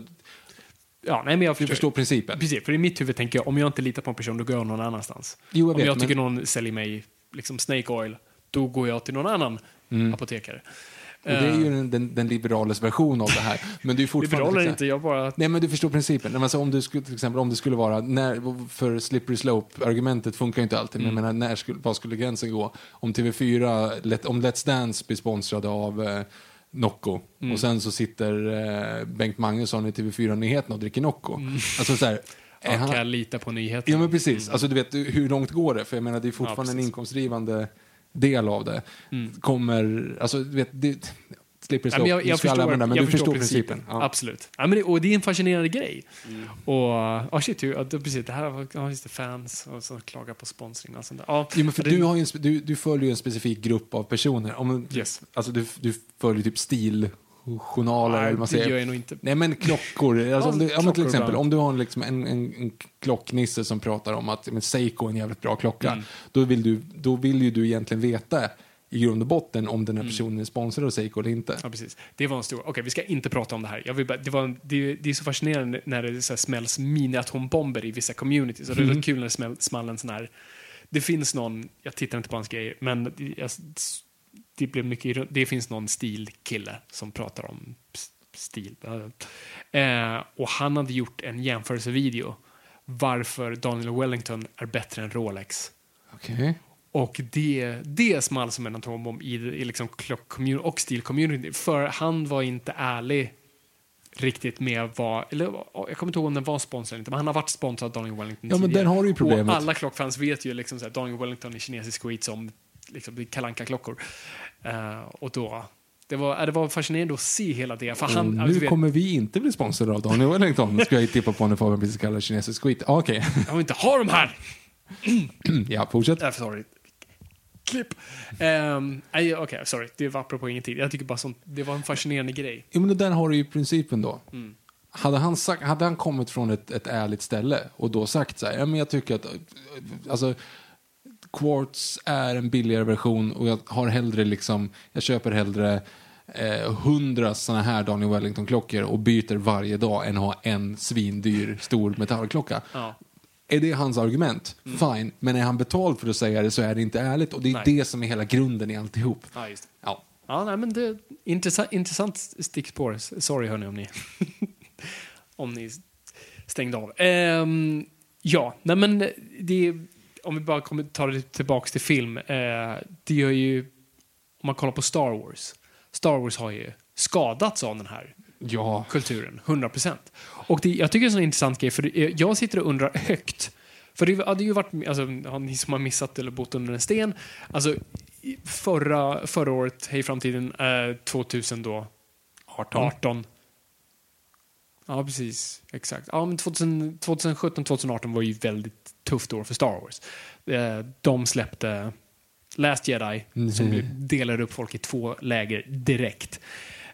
Ja, nej, men jag
du förstår principen.
Precis, för i mitt huvud tänker jag, om jag inte litar på en person, då går jag någon annanstans.
Jo, jag
om
vet,
jag tycker
men-
någon säljer mig liksom snake oil, då går jag till någon annan apotekare.
Och det är ju den, den, den liberales version av det här. Men det är fortfarande...
Liberaler inte, jag bara...
Nej, men du förstår principen. Alltså, om du skulle, till exempel, om det skulle vara, när, för slippery slope-argumentet funkar ju inte alltid, men jag menar, när skulle, var skulle gränsen gå? Om TV4, let, om Let's Dance blir sponsrade av eh, Nocco och sen så sitter eh, Bengt Magnusson i TV4-nyheterna och dricker Nocco. Alltså så här,
Ja,
han-
kan jag lita på nyheter?
Ja men precis, alltså du vet hur långt går det? För jag menar det är fortfarande en
precis.
inkomstdrivande del av det. Kommer, alltså du vet, det, slipper
Ja, men jag, jag, förstår,
använda, men
jag
du förstår principen. Ja.
Absolut. Ja, men det, och det är en fascinerande grej. Och, oh shit, ja, det, precis, det här ja, just det, fans och så klagar på sponsring och sånt där. Ja,
Jo, men för
det,
du, har en, du, du följer ju en specifik grupp av personer. Om,
Yes.
Alltså du, du följer typ stiljournaler
Nej,
eller man
det
säger.
gör jag nog inte.
Nej men klockor. <laughs> Alltså,
Ja,
om du, ja,
klockor
till exempel
ibland.
om du har en, liksom, en, en, en klocknisse som pratar om att men, Seiko är en jävligt bra klocka.
Mm.
Då, vill du, då vill ju du egentligen veta i grund och botten om den
Mm.
här personen är sponsrad av Seiko eller inte.
Ja, precis. Det var en stor... Okej, vi ska inte prata om det här. Jag vill bara, det, var en, det, det är så fascinerande när det så här smälls mini-atombomber i vissa communities. Och det är
Mm.
kul när det smäll, small en sån här... Det finns någon, jag tittar inte på hans grejer, men jag, det, blev mycket, det finns någon stilkille som pratar om stil. Eh, och han hade gjort en jämförelsevideo varför Daniel Wellington är bättre än Rolex.
Okej.
Och det, det small som en atombomb i, i liksom klock-community och stil-community. För han var inte ärlig riktigt med vad... Eller, jag kommer inte ihåg om den var sponsrad eller inte, men han har varit sponsrad av Daniel Wellington
Ja, men
tidigare.
där har ju problemet.
Och alla klockfans vet ju liksom såhär, Daniel Wellington är kinesisk skit som liksom, kalanka klockor uh, Och då... Det var, äh, det var fascinerande att se hela det. För han,
Och
alltså,
nu
vet,
kommer vi inte bli sponsrade av Daniel Wellington, ska jag tippa på när Fabian precis kallar kinesisk skit. Okej,
Jag vill inte ha de här! <clears throat>
ja, fortsätt.
Äh, sorry. Klipp. Um, Okej, sorry. Det var apropå ingenting. Jag tycker bara sånt, det var en fascinerande grej.
Jo, men där har du ju principen då.
Mm.
Hade, han sagt, hade han kommit från ett, ett ärligt ställe och då sagt så här, ja, men jag tycker att alltså, Quartz är en billigare version och jag har hellre liksom, jag köper hellre eh, hundra såna här Daniel Wellington-klockor och byter varje dag än ha en svindyr stor metallklocka.
Ja.
Är det hans argument? Fine. Men är han betald för att säga det så är det inte ärligt och det är
Nej.
det som är hela grunden i alltihop.
Ja, just det.
Ja.
Ja, nej, men det intressant, intressant stickspår. Sorry hörni om ni <laughs> om ni stängde av. Ehm, ja, nej men det om vi bara kommer ta det tillbaks till film. Eh, det gör ju om man kollar på Star Wars. Star Wars har ju skadats av den här
Ja.
kulturen, 100 procent. Och det, jag tycker det är en sån intressant grej, för det, jag sitter och undrar högt. För det hade ju varit, alltså, ni som har missat eller bott under en sten, alltså förra, förra året, Hej framtiden, eh, 2000 då, 18. 18. Ja, precis. Exakt. Ja, men 2000, 2017, 2018 var ju väldigt tufft år för Star Wars. Eh, de släppte Last Jedi, som delade upp folk i två läger direkt.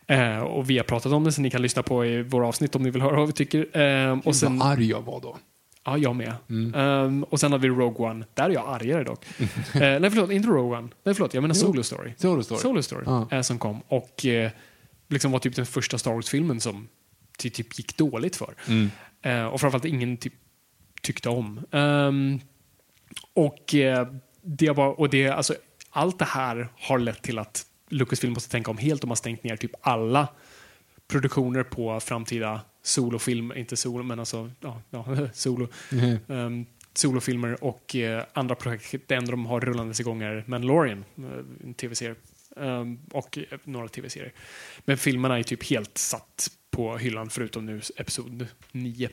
Eh, och vi har pratat om det, så ni kan lyssna på i våra avsnitt om ni vill höra vad vi tycker. Eh, och sen,
Vad arg jag var då.
ja, jag med. Eh, och sen har vi Rogue One. Där är jag argare dock. <laughs> eh, nej, förlåt, inte Rogue One. Nej, förlåt, jag menar Solo Story.
Solo Story.
Solo Story
Ja.
eh, som kom. Och eh, liksom var typ den första Star Wars-filmen som ty- typ gick dåligt för. Eh, och framförallt ingen typ tyckte om. Ehm, och det var, och det, alltså, allt det här har lett till att Lucasfilm måste tänka om helt. De har stängt ner typ alla produktioner på framtida solofilm, inte solo, men alltså ja, ja, <laughs> solo. Ehm, solofilmer och eh, andra projekt. Det enda de har rullandes igång är Mandalorian, eh, en tv-serie. Ehm, och eh, några tv-serier. Men filmerna är typ helt satt på hyllan förutom nu episod 9.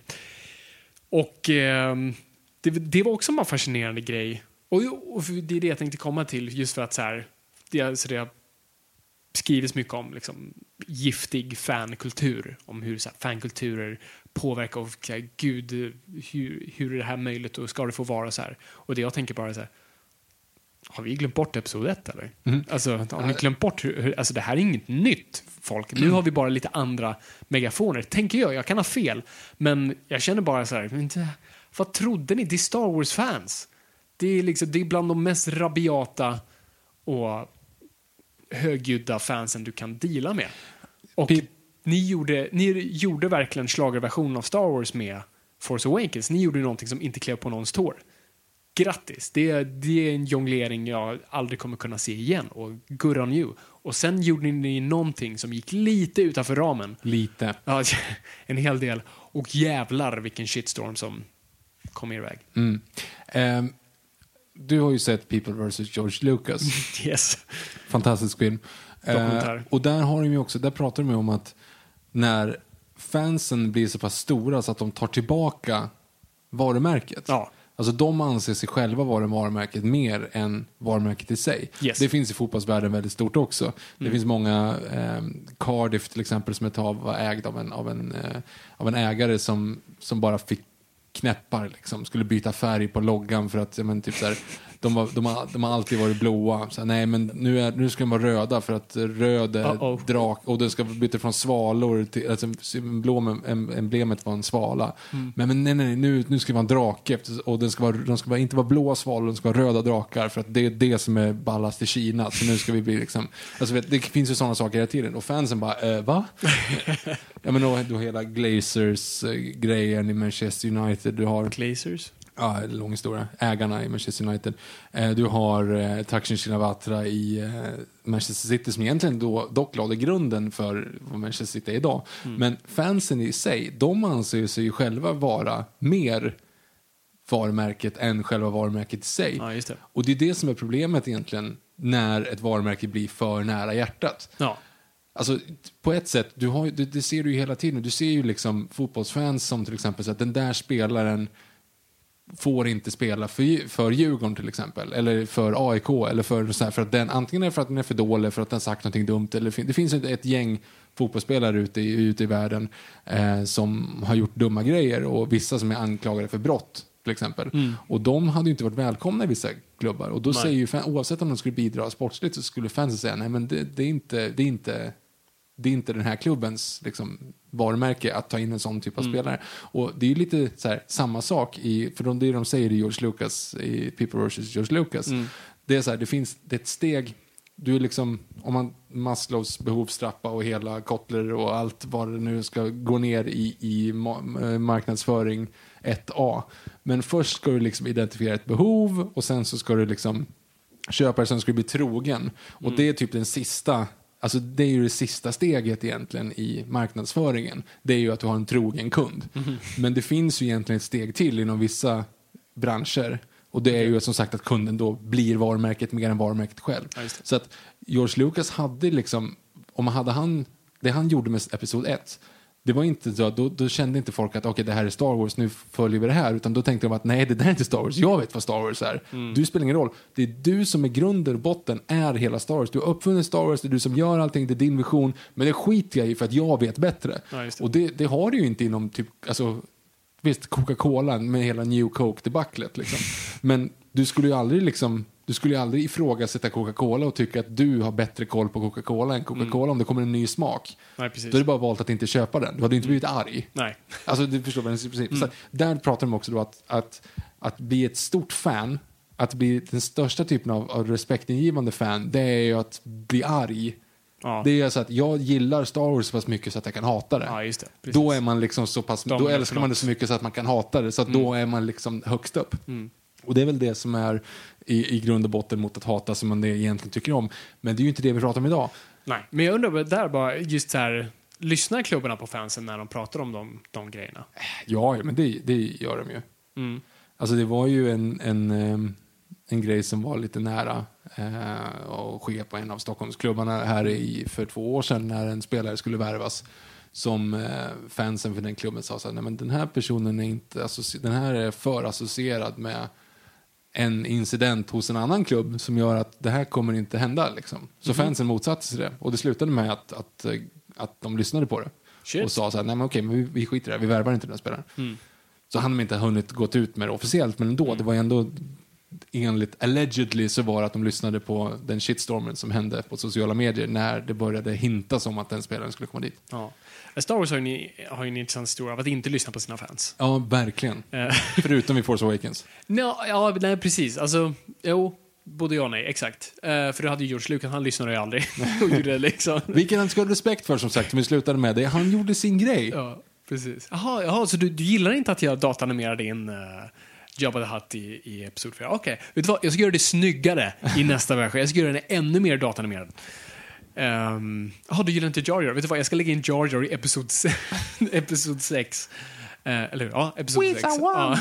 Och ehm, det, det var också en fascinerande grej. Och, och det är det jag tänkte komma till just för att så här, det, alltså det skrivits mycket om liksom, giftig fankultur. Om hur så här, fankulturer påverkar och så här, gud, hur, hur är det här möjligt och ska det få vara så här? Och det jag tänker bara så här, har vi glömt bort episod ett eller? Alltså, har ni glömt bort hur, hur, alltså det här är inget nytt folk. Nu har vi bara lite andra megafoner, tänker jag. Jag kan ha fel, men jag känner bara så här, vad trodde ni? Det är Star Wars-fans. Det är, liksom, det är bland de mest rabiata och högljudda fansen du kan deala med. Och
Pip.
ni gjorde, ni gjorde verkligen schlagerversionen av Star Wars med Force Awakens. Ni gjorde någonting som inte klev på någons tår. Grattis! Det, är- det är en jonglering jag aldrig kommer kunna se igen. Och good on you. Och sen gjorde ni någonting som gick lite utanför ramen.
Lite.
Ja, <laughs> en hel del. Och jävlar vilken shitstorm som kom er väg.
Mm. Ehm, du har ju sett People vs. George Lucas. <laughs>
Yes.
Fantastisk film. Eh, och där har de ju också, där pratar de ju om att när fansen blir så pass stora så att de tar tillbaka varumärket.
Ja.
Alltså de anser sig själva vara varumärket mer än varumärket i sig.
Yes.
Det finns i fotbollsvärlden väldigt stort också. Det finns många, eh, Cardiff till exempel som ett tag var ägd av en, av en, eh, av en ägare som, som bara fick knäppar, liksom. skulle byta färg på loggan för att, ja, men, typ så här, de, var, de, har, de har alltid varit blåa. Så nej, men nu, är, nu ska de vara röda för att röd är
Uh-oh.
drak och den ska byta från svalor till, alltså em- emblemet var en svala. Men, men nej, nej, nu, nu ska det vara en drake och den ska vara, de ska vara, inte vara blåa svalor, de ska vara röda drakar för att det är det som är ballast i Kina. Så nu ska vi bli liksom, alltså vet, det finns ju sådana saker hela tiden och fansen bara, eh, va? <laughs> ja men då, då hela Glazers-grejen i Manchester United, du har
Glazers.
Ja, lång historia. Ägarna i Manchester United. Eh, du har eh, Taksin Shinawatra i eh, Manchester City som egentligen då, dock lade grunden för vad Manchester City är idag. Men fansen i sig, de anser sig ju själva vara mer varumärket än själva varumärket i sig.
Ja, det.
Och det är det som är problemet egentligen när ett varumärke blir för nära hjärtat.
Ja.
Alltså, på ett sätt, du har, det, det ser du ju hela tiden. Du ser ju liksom fotbollsfans som till exempel så att den där spelaren får inte spela för, för Djurgården till exempel, eller för AIK, eller för, så här, för att den, antingen för att den är för dålig, för att den sagt någonting dumt, eller det finns ett, ett gäng fotbollsspelare ute i, ute i världen eh, som har gjort dumma grejer och vissa som är anklagade för brott till exempel. Och de hade ju inte varit välkomna i vissa klubbar. Och då säger ju fan, oavsett om de skulle bidra sportsligt så skulle fansen säga nej men det, det, är, inte, det, är, inte, det är inte den här klubbens liksom, varumärke att ta in en sån typ av spelare. Och det är ju lite så här, samma sak, i, för de, det de säger i George Lucas, i People vs. George Lucas. Det är så här, det finns det är ett steg, du är liksom, om man Maslows behovstrappa och hela Kotler och allt vad det nu ska gå ner i, i eh, marknadsföring 1A. Men först ska du liksom identifiera ett behov och sen så ska du liksom köpa det, sen ska bli trogen. Och det är typ den sista Alltså det är ju det sista steget egentligen i marknadsföringen. Det är ju att du har en trogen kund. Men det finns ju egentligen ett steg till inom vissa branscher. Och det är ju som sagt att kunden då blir varumärket mer än varumärket själv.
Ja.
Så att George Lucas hade liksom, om hade han, det han gjorde med Episod 1, det var inte så, då, då kände inte folk att okej det här är Star Wars, nu följer vi det här. Utan då tänkte de att nej det där är inte Star Wars, jag vet vad Star Wars är.
Mm.
Du spelar ingen roll. Det är du som är grunden och botten, är hela Star Wars. Du har uppfunnit Star Wars, det är du som gör allting, det är din vision. Men det skiter jag i för att jag vet bättre.
Ja, det.
och det, det har du ju inte inom typ, alltså Visst, Coca-Cola med hela New Coke-debaclet. Liksom. <laughs> Men du skulle ju aldrig liksom, du skulle ju aldrig ifrågasätta Coca-Cola och tycka att du har bättre koll på Coca-Cola än Coca-Cola om det kommer en ny smak.
Nej, precis.
Då är det bara valt att inte köpa den. Du hade inte blivit arg.
Nej.
Alltså, du förstår vad precis. Så Där pratar de också då att, att, att bli ett stort fan, att bli den största typen av, av respektingivande fan, det är ju att bli arg.
Ja.
Det är så att jag gillar Star Wars så pass mycket så att jag kan hata det.
Ja, det.
Då är man liksom så pass, då
Dominant
älskar man det så mycket så att man kan hata det. Så
Mm.
då är man liksom högst upp. Och det är väl det som är i, i grund och botten mot att hata som man egentligen tycker om. Men det är ju inte det vi pratar om idag.
Nej. Men jag undrar där bara, just så här, lyssnar klubbarna på fansen när de pratar om de, de grejerna?
Ja, men det, det gör de ju.
Mm.
Alltså det var ju en, en, ehm, en grej som var lite nära eh, att ske på en av Stockholmsklubbarna här i, för två år sedan när en spelare skulle värvas. Som eh, fansen för den klubben sa så här, nej men den här personen är inte, den här är för associerad med en incident hos en annan klubb som gör att det här kommer inte hända. Liksom. Så fansen motsatte sig det. Och det slutade med att, att, eh, att de lyssnade på det.
Shit.
Och sa så här, nej men okej, men vi, vi skiter i det, vi värvar inte den här spelaren. Så han har inte hunnit gått ut med det officiellt, men ändå, det var ändå enligt allegedly så var det att de lyssnade på den shitstormen som hände på sociala medier när det började hintas om att den spelaren skulle komma dit.
Ja. Star Wars har ju, ni- har ju en intressant historia av att inte lyssna på sina fans.
Ja, verkligen.
Eh, <laughs>
Förutom i Force Awakens.
Nå, ja, nej, precis. Alltså, jo, både ja och nej, exakt. Eh, för det hade ju George Lucas, han lyssnade ju aldrig. <laughs> och gjorde liksom.
Vilken han ska ha respekt för som sagt, vi slutade med det. Han gjorde sin grej.
Ja, precis. Jaha, jaha så du, du gillar inte att jag datanimerade in uh, Jabba the Hutt i, i Episod 4? Okej, vet du vad? Jag ska göra det snyggare i <laughs> nästa version. Jag ska göra den ännu mer datanimerad. Jaha, Jaha, du gillar inte Jar Jar? Vet du vad? Jag ska lägga in Jar Jar i Episod, se- <laughs> episod 6. Eh, eller hur? Ja, Episod 6. Ja.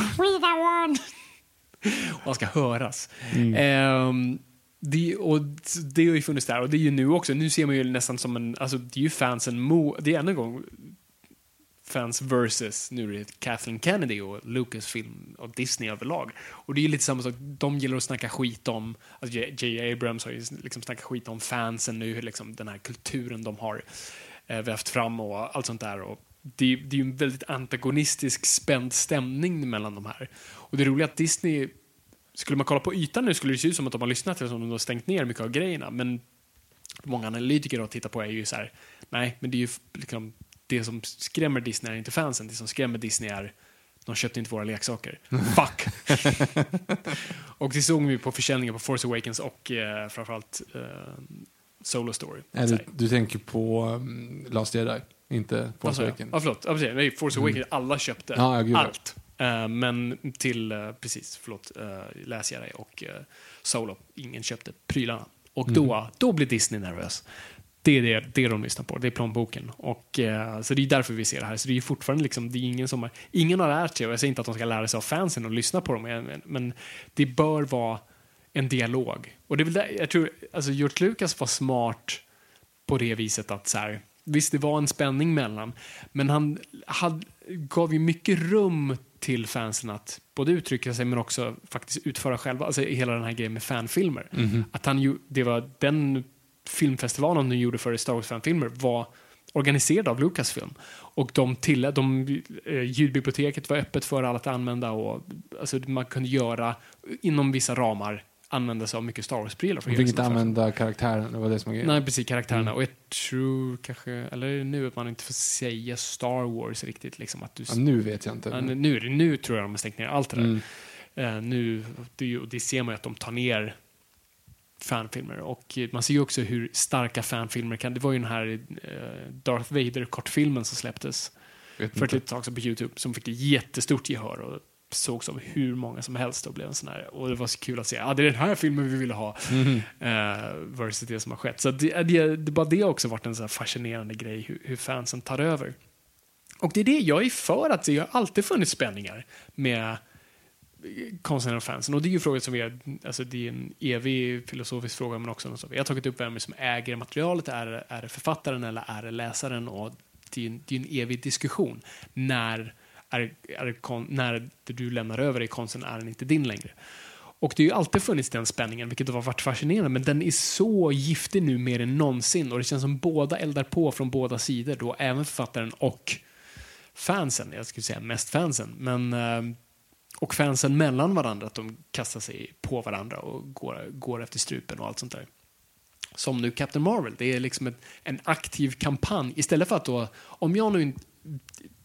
Och <laughs> han ska höras. Ehm, det, och det har ju funnits där och det är ju nu också. Nu ser man ju nästan som en, alltså det är ju fansen mo, det är ännu en gång fans versus nu är det Kathleen Kennedy och Lucasfilm och Disney överlag. Och det är ju lite samma sak, de gillar att snacka skit om, alltså J.J. Abrams har ju liksom snackat skit om fansen nu, liksom den här kulturen de har eh, vävt fram och allt sånt där. Och det, det är ju en väldigt antagonistisk spänd stämning mellan de här. Och det roliga är att Disney, skulle man kolla på ytan nu skulle det se ut som att de har lyssnat eller som de har stängt ner mycket av grejerna, men många analytiker då tittar på är ju så här, nej, men det är ju liksom, det som skrämmer Disney är inte fansen, det som skrämmer Disney är de köpte inte våra leksaker. <laughs> Fuck! <laughs> och det såg vi på försäljningen på Force Awakens och eh, framförallt eh, Solo Story.
Eller, du tänker på um, Last Jedi, inte Force
Awakens? Ja, förlåt. Ja, precis. Nej, Force Awakens, mm. alla köpte
ja, ja,
allt. Uh, men till, uh, precis, förlåt, uh, Last Jedi och Solo, ingen köpte prylarna. Och mm. då, då blir Disney nervös. Det är det, det de lyssnar på, det är plånboken. Och, eh, så det är därför vi ser det här. Så det är fortfarande liksom, det är ingen som har, ingen har lärt sig, och jag säger inte att de ska lära sig av fansen och lyssna på dem, men, men det bör vara en dialog. Och det är där, jag tror, alltså George Lucas var smart på det viset att så här, visst det var en spänning mellan, men han hade, gav ju mycket rum till fansen att både uttrycka sig men också faktiskt utföra själva, alltså hela den här grejen med fanfilmer. Mm -hmm. Att han ju, det var den filmfestivalen de gjorde för Star Wars-fanfilmer var organiserad av Lucasfilm. Och de till, de, eh, ljudbiblioteket var öppet för alla att använda och alltså, man kunde göra inom vissa ramar använda sig av mycket Star Wars-prylar.
Man fick inte använda karaktärerna, det var det som var grejen.
Nej, precis, karaktärerna. Mm. Och jag tror kanske, eller nu att man inte får säga Star Wars riktigt. Liksom, att du,
ja, nu vet jag inte.
Ja, nu, nu tror jag de har stängt ner allt det där. Mm. Uh, nu, det, det ser man ju att de tar ner fanfilmer. Och man ser ju också hur starka fanfilmer kan... Det var ju den här uh, Darth Vader-kortfilmen som släpptes för ett litet tag sedan på Youtube som fick ett jättestort gehör och sågs av hur många som helst och blev en sån här. Och det var så kul att se, ah, det är den här filmen vi ville ha. Mm. Uh, versus det som har skett. Så det, det, det, bara det har också varit en så fascinerande grej hur, hur fansen tar över. Och det är det jag är för att se. Det har alltid funnits spänningar med Konstnären och fansen. Och det är ju frågan som vi är, alltså det är en evig filosofisk fråga men också något som vi har tagit upp vem som äger materialet. Är, är det författaren eller är det läsaren? Och det är, en, det är en evig diskussion. När, är, är kon, när det du lämnar över i konsten är den inte din längre. Och det har ju alltid funnits den spänningen, vilket har varit fascinerande, men den är så giftig nu mer än någonsin och det känns som båda eldar på från båda sidor, då även författaren och fansen. Jag skulle säga mest fansen, men eh, och fansen mellan varandra, att de kastar sig på varandra och går, går efter strupen och allt sånt där. Som nu Captain Marvel, det är liksom ett, en aktiv kampanj. Istället för att då, om jag nu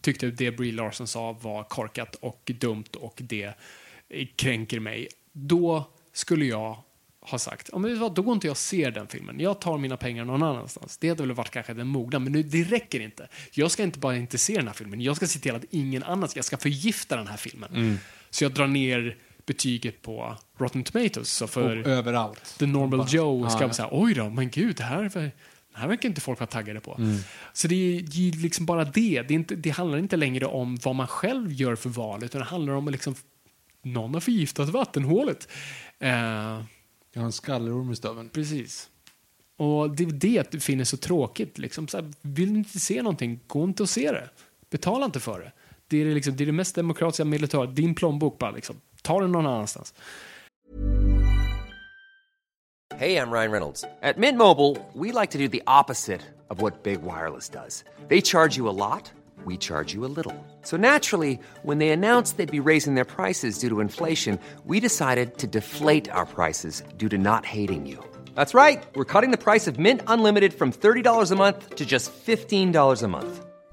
tyckte att det Brie Larson sa var korkat och dumt och det kränker mig, då skulle jag ha sagt, ja, men vad, då går inte jag och ser den filmen. Jag tar mina pengar någon annanstans. Det hade väl varit kanske den mogna, men nu, det räcker inte. Jag ska inte bara inte se den här filmen, jag ska se till att ingen annan ska, jag ska förgifta den här filmen. Mm. Så jag drar ner betyget på Rotten Tomatoes. Så för
och överallt.
The Normal Joe ska ja, säga, oj då, men gud, det här, det här verkar inte folk vara taggade på. Mm. Så det är ju liksom bara det. Det, inte, det, handlar inte längre om vad man själv gör för val, utan det handlar om att liksom, någon har förgiftat vattenhålet. Uh,
jag har en skallerorm i stöveln.
Precis. Och det är det du finner så tråkigt. Liksom. Så här, vill du inte se någonting, gå inte och se det. Betala inte för det. Det är, det, liksom, det, är det mest demokratiska militäret. Din plånbok bara, liksom, ta den någon annanstans.
Hej, jag Ryan Reynolds. At Mint Mobile, we like to do the opposite of what Big Wireless does. They charge you a lot, we charge you a little. So naturally, when they announced they'd be raising their prices due to inflation, we decided to deflate our prices due to not hating you. That's right. We're cutting the price of Mint Unlimited from $30 a month to just $15 a month.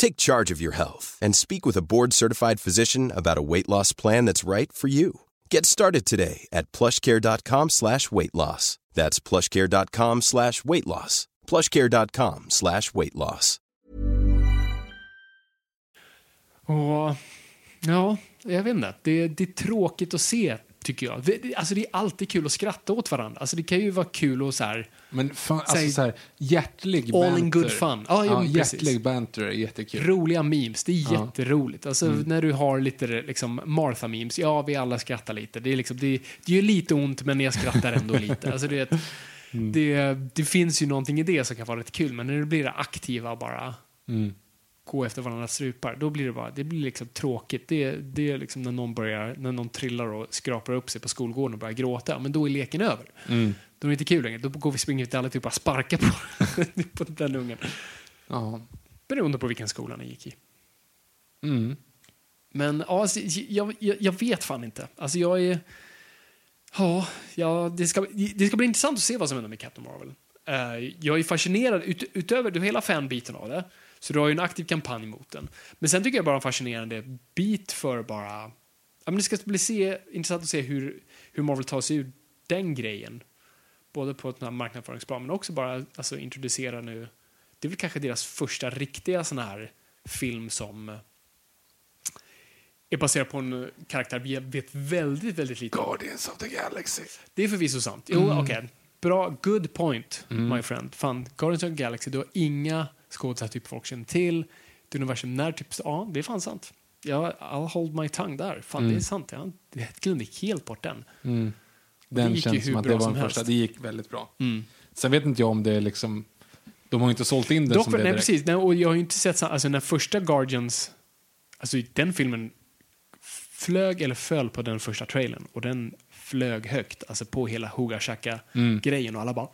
Take charge of your health and speak with a board-certified physician about a weight loss plan that's right for you. Get started today at plushcare.com slash weight loss. That's plushcare.com slash weight loss. plushcare.com slash weight loss.
Och ja, jag vet inte. Det, det är tråkigt att se, tycker jag. Det, alltså det är alltid kul att skratta åt varandra. Alltså det kan ju vara kul att så här...
Men fan, alltså så här, hjärtlig
All
banter.
in good fun. Ja, ja, precis.
hjärtlig banter är jättekul.
Roliga memes, det är
Ja.
jätteroligt. Alltså när du har lite liksom Martha-memes, ja vi alla skrattar lite. Det är, liksom, det, det gör lite ont men jag skrattar ändå lite. Alltså det, det, det finns ju någonting i det som kan vara rätt kul men när det blir det aktiva bara
Mm.
Gå efter varandras strupar, då blir det bara, det blir liksom tråkigt. Det, det är liksom när någon börjar, när någon trillar och skrapar upp sig på skolgården och börjar gråta, men då är leken över.
Mm.
Då är det inte kul längre. Då går vi springer till alla typ bara sparka på, <laughs> på den ungen.
Ja.
Beroende på vilken skola ni gick i.
Mm.
Men ja, alltså, jag, jag, jag vet fan inte. Alltså jag är... Ja, ja det, ska, det ska bli intressant att se vad som händer med Captain Marvel. Eh, jag är fascinerad, ut, utöver hela fanbiten av det, så du har ju en aktiv kampanj mot den. Men sen tycker jag bara en fascinerande bit för bara... Ja, men det ska bli se, intressant att se hur, hur Marvel tar sig ur den grejen. Både på ett marknadsföringsplan, men också bara alltså, introducera nu... Det är väl kanske deras första riktiga sån här film som eh, är baserad på en eh, karaktär vi vet väldigt, väldigt lite om.
Guardians of the Galaxy.
Det är förvisso sant. Jo,
Mm.
okej. Bra, good point, my friend. Fan, Guardians of the Galaxy, du har inga skådisar typ folk känner till. Det universum när typ, ja, det är fan sant. Ja, I'll hold my tongue där. Fan,
Mm.
det är sant. Jag det glömde helt bort den.
Mm. Den
gick ju
känns som att
bra
det var den första. Det gick väldigt bra.
Mm.
Sen vet inte jag om det är liksom... De har inte sålt in det
Dock,
som det
nej, precis. Nej, och jag har ju inte sett, så- alltså när första Guardians, alltså den filmen flög eller föll på den första trailern och den flög högt, alltså på hela Hugashaka-grejen och alla bara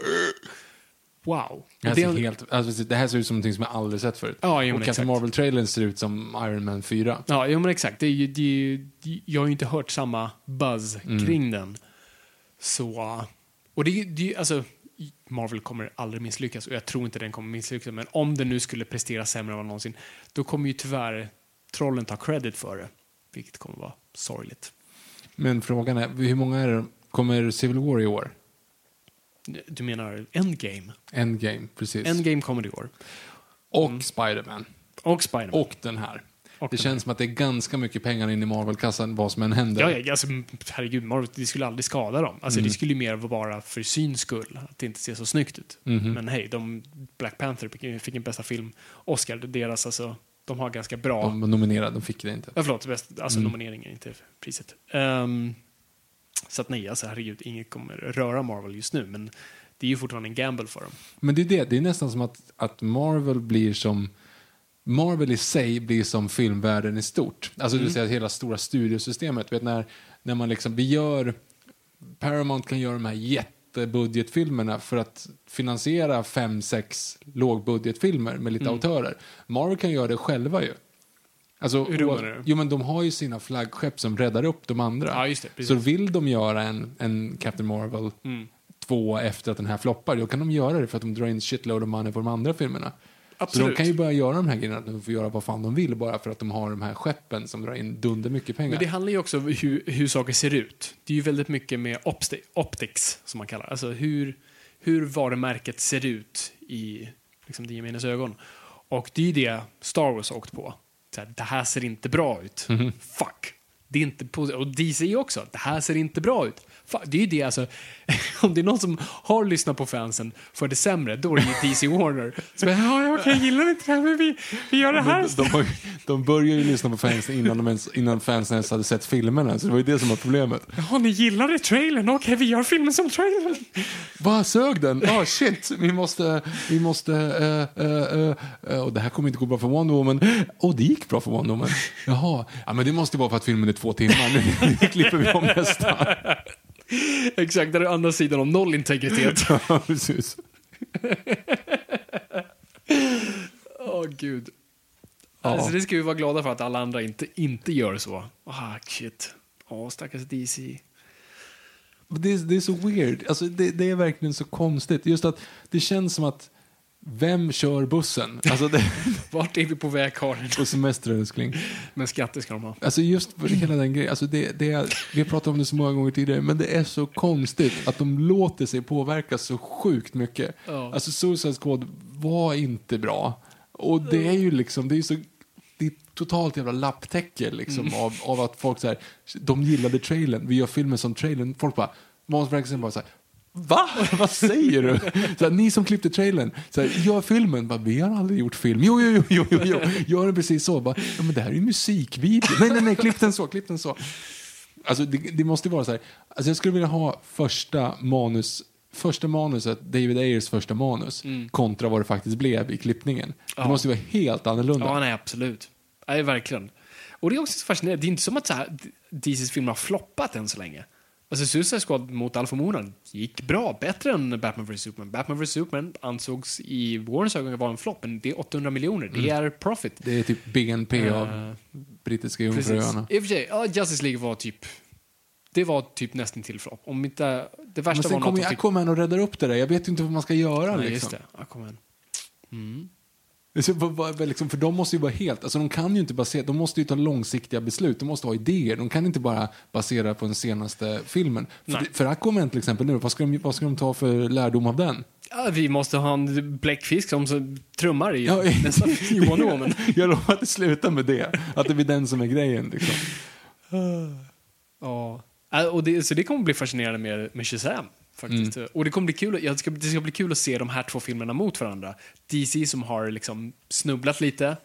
wow.
Det här, ser
det-
helt, alltså, det här ser ut som någonting som jag aldrig sett förut.
Ja, jo,
och Captain. Marvel-trailern ser ut som Iron Man 4.
Ja, jo, men exakt. Det är det ju, jag har ju inte hört samma buzz
Mm.
kring den. Så... Och det, det alltså, Marvel kommer aldrig misslyckas och jag tror inte den kommer misslyckas. Men om den nu skulle prestera sämre än någonsin, då kommer ju tyvärr trollen ta credit för det. Vilket kommer vara sorgligt.
Men frågan är, hur många är det? Kommer Civil War i år?
Du menar Endgame?
Endgame, precis.
Endgame kommer i år.
Och Spider-Man.
Och Spiderman.
Och den här.
Och
det känns som att det är ganska mycket pengar in i Marvel-kassan vad som än händer.
Ja, ja, alltså, herregud, Marvel, det skulle aldrig skada dem. Alltså,
Mm.
Det skulle ju mer vara bara för syns skull, att det inte ser så snyggt ut.
Mhm.
Men hej, de, Black Panther fick, en bästa film. Oscar, deras, alltså, de har ganska bra...
De var nominerade, de fick det inte.
Ja, förlåt, bäst, alltså
Mm.
nomineringen, inte priset. Ehm, så att nej, alltså herregud, inget kommer röra Marvel just nu, men det är ju fortfarande en gamble för dem.
Men det är det, det är nästan som att, att Marvel blir som Marvel i sig blir som filmvärlden i stort. Alltså det vill säga hela stora studiosystemet. Vet, när, när man liksom, vi gör, Paramount kan göra de här jättebudgetfilmerna för att finansiera fem, sex lågbudgetfilmer med lite autörer. Marvel kan göra det själva ju. Alltså,
Hur då menar du?
jo, men de har ju sina flaggskepp som räddar upp de andra.
Ja, just det, precis.
Så vill de göra en, en Captain Marvel
Mm.
två efter att den här floppar, då kan de göra det för att de drar in shitload of money på de andra filmerna. Så
Absolut.
de kan ju börja göra de här grejerna, att de får göra vad fan de vill bara för att de har de här skeppen som drar in dunder mycket pengar.
Men det handlar ju också om hur, hur saker ser ut. Det är ju väldigt mycket med opti optics, som man kallar. Alltså hur, hur varumärket ser ut i liksom, det gemenes ögon. Och det är ju det Star Wars har åkt på. Så här, det här ser inte bra ut.
Mhm.
Fuck. Det är inte och DC också. Det här ser inte bra ut. Det är ju det, alltså. <laughs> Om det är någon som har lyssnat på fansen för det sämre, då är det ju DC Warner. Så, ja, ja, okej, gillar ni inte det här, men vi, vi gör det här
de, de, de började ju lyssna på fansen innan, de ens, innan fansen ens hade sett filmerna, så det var ju det som var problemet.
Ja, ni gillade trailern? Okej, vi gör filmen som trailern.
Vad sög den? Ah shit, vi måste, vi måste, eh, eh, eh, och det här kommer inte gå bra för Wonder Woman. Och det gick bra för Wonder Woman. Jaha, ja, men det måste vara för att filmen är två timmar. Nu, nu <laughs> klipper vi om nästa. <laughs>
Exakt, där är andra sidan om noll integritet. <laughs>
Ja, precis.
Åh, gud. Alltså, det ska vi vara glada för att alla andra inte, inte gör så. Ah, shit. Åh, stackars DC.
Det är, det är så weird. Alltså, det, det är verkligen så konstigt. Just att det känns som att vem kör bussen? Alltså det, <laughs>
Vart är vi på väg, Karin?
på semester, älskling.
Men skatter ska de ha.
Alltså just för hela den grejen. Alltså det, det är, vi har pratat om det så många gånger tidigare, men det är så konstigt att de låter sig påverkas så sjukt mycket.
Ja.
Alltså Suicide Squad var inte bra. Och det är ju liksom, det är så det är totalt jävla lapptäcke liksom av, av att folk så här, de gillade trailern, vi gör filmen som trailern. Folk bara, Måns Bergqvist bara så här, Va? <laughs> Vad säger du? Så här, ni som klippte trailern, så här, gör filmen. Bara, vi har aldrig gjort film. Jo, jo, jo, jo, jo. gör den precis så. Bara, ja, men det här är ju musikvideo. Nej, nej, nej, klipp den så, klipp den så. Alltså, det, det måste vara så här. Alltså, jag skulle vilja ha första manus, första manuset, David Ayers första manus, kontra vad det faktiskt blev i klippningen. Det
Ja.
måste ju vara helt annorlunda.
Ja, nej, absolut. Nej, verkligen. Och det är också så fascinerande. Det är inte som att så här, DCs filmer har floppat än så länge. Alltså Suicide Squad mot Alpha Moon gick bra, bättre än Batman vs Superman. Batman vs Superman ansågs i Warners ögon vara en flopp, men det är 800 miljoner. Det är profit.
Det är typ BNP av
Eh,
brittiska jungfruöarna.
I och för sig, ja, Justice League var typ... Det var typ nästan till flopp. Om inte... Det
Men
värsta
sen
var
kommer
fick...
Aquaman och räddar upp det där. Jag vet inte vad man ska göra.
Nej,
liksom.
just det. Aquaman.
Vad- liksom, för de måste ju vara helt, alltså de kan ju inte basera, de måste ju ta långsiktiga beslut, de måste ha idéer, de kan inte bara basera på den senaste filmen. För,
Nej.
för Aquaman till exempel nu, vad ska, de, vad ska de ta för lärdom av den?
Ja, vi måste ha en bläckfisk som trummar i
Ja, <laughs>
nästan <laughs> Johan Åmen. <laughs>
Jag lovar att det slutar med det, att det blir den som är grejen. Liksom.
Ja. Äh, Och det, så det kommer bli fascinerande med, med Shazam. Faktiskt. Och det kommer bli kul, ja, det, ska, det ska bli kul att se de här två filmerna mot varandra. DC som har liksom snubblat lite,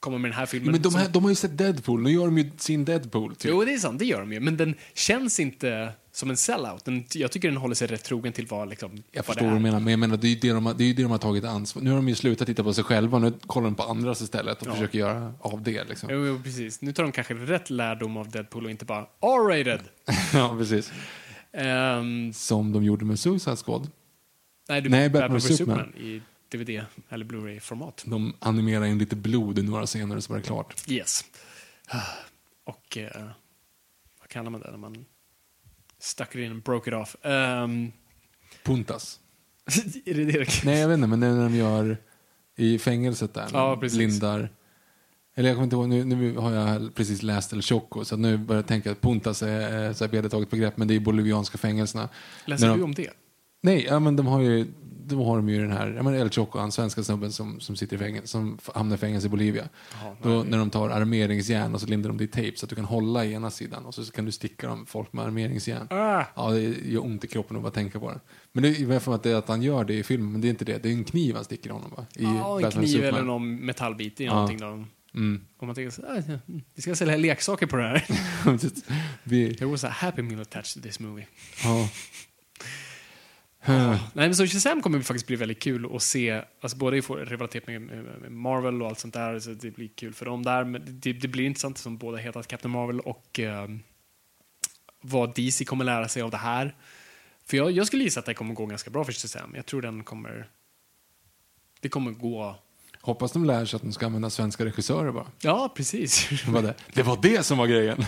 kommer med den här filmen.
Men de,
som,
här, de har ju sett Deadpool, nu gör de ju sin Deadpool. Typ.
Jo, det är sant, det gör de ju. Men den känns inte som en sellout. Den, jag tycker den håller sig rätt trogen till vad, liksom,
Jag
vad
förstår
det
vad
är.
du menar, men jag menar, det är ju det de har, det är det de har tagit ansvar Nu har de ju slutat titta på sig själva, nu kollar de på andras istället och
Ja.
försöker göra av det. Liksom.
Jo, jo, precis. Nu tar de kanske rätt lärdom av Deadpool och inte bara R-rated. <laughs>
ja, precis.
Ehm,
Som de gjorde med Suicide Squad.
nej, du
Nej,
Batman
Batman
vs. Superman i DVD eller Blu-ray-format.
De animerar in lite blod i några scener så var det klart.
Yes. <sighs> Och eh, vad kallar man det när man stuck it in and broke it off? Ehm,
Puntas. <laughs>
är det det
Nej, jag vet inte, men det är när de gör i fängelset där.
Ja, precis.
Lindar. Eller jag kommer inte ihåg, nu, nu har jag precis läst El Choco, så nu börjar jag tänka att puntas är, är så här vedertaget begrepp, men det är bolivianska fängelserna.
Läser
När
du
de,
om det?
Nej, ja, men de har ju, de har de ju den här, ja men El Choco, han svenska snubben som, som sitter i fängelse, som hamnar i fängelse i Bolivia.
Jaha,
Då, när de tar armeringsjärn och så lindar de det i tejp så att du kan hålla i ena sidan och så kan du sticka dem folk med armeringsjärn.
Ah.
Ja, det gör ont i kroppen att bara tänka på det. Men det är för att, det är att han gör det i filmen, men det är inte det. Det är en kniv han sticker i honom va? I
Ja, en
Batman
kniv
Superman.
eller någon metallbit i
Ja.
någonting. Då.
Mm.
Om man tänker så, ah, mm, vi ska sälja leksaker på det här. <laughs>
Vi,
There was a happy meal attached to this movie.
ja. <laughs>
Nej, men så Shazam kommer faktiskt bli väldigt kul att se. Alltså både i rivalitet med, med, Marvel och allt sånt där. Så det blir kul för dem där. Men det, det blir intressant som båda heter Captain Marvel och eh, vad DC kommer lära sig av det här. För jag, jag skulle gissa att det kommer gå ganska bra för Shazam. Jag tror den kommer... Det kommer gå...
Hoppas de lär sig att de ska använda svenska regissörer bara.
Ja, precis.
Det var det, det, det som var grejen.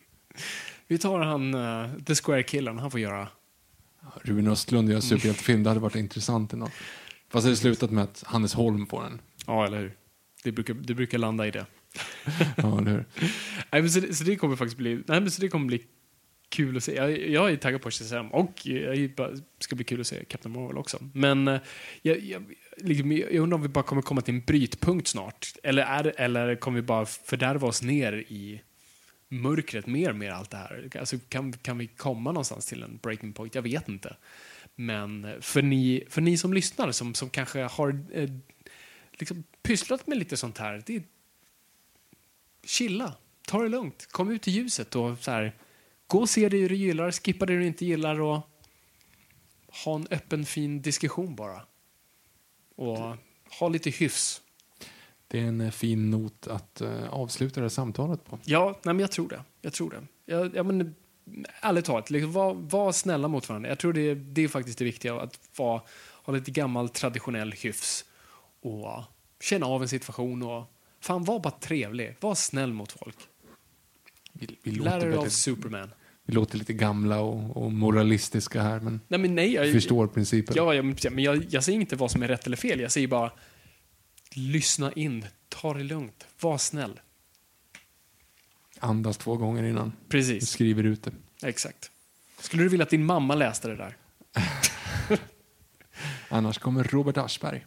<laughs>
Vi tar han, uh, The Square-killen. Han får göra...
Ruben Östlund gör superhjältefilm, det hade varit intressant ändå. Fast det har slutat med att Hannes Holm får den.
Ja, eller hur? Det brukar, det brukar landa i det. <laughs>
Ja, eller hur? <laughs>
Nej, men så, det, så det kommer faktiskt bli, nej, men så det kommer bli kul att se. Jag, jag är taggad på Shazam och jag bara, ska bli kul att se Captain Marvel också. Men eh, jag, jag, liksom, jag undrar om vi bara kommer komma till en brytpunkt snart. Eller, är, eller kommer vi bara fördärva oss ner i mörkret mer med allt det här? Alltså, kan, kan vi komma någonstans till en breaking point? Jag vet inte. Men för ni, för ni som lyssnar, som, som kanske har eh, liksom pysslat med lite sånt här, det är chilla, ta det lugnt, kom ut i ljuset och så här, gå och se det du gillar, skippa det du inte gillar och ha en öppen fin diskussion bara. Och ha lite hyfs.
Det är en eh, fin not att eh, avsluta det här samtalet på.
Ja, nej, men jag tror det. Jag tror det. Jag, jag men, ärligt talat, liksom, var, var snälla mot varandra. Jag tror det, det är faktiskt det viktiga, att vara, ha lite gammal traditionell hyfs och känna av en situation och Fan, var bara trevlig. Var snäll mot folk.
Vi, vi,
Lär er av Superman.
Vi låter lite gamla och, och moralistiska här, men
Nej, men nej. Jag,
förstår principen.
Ja, jag, men jag, jag säger inte vad som är rätt eller fel. Jag säger bara lyssna in, ta det lugnt, var snäll.
Andas två gånger innan du
Precis,
skriver ut det.
exakt. Skulle du vilja att din mamma läste det där? <laughs>
Annars kommer Robert Aschberg.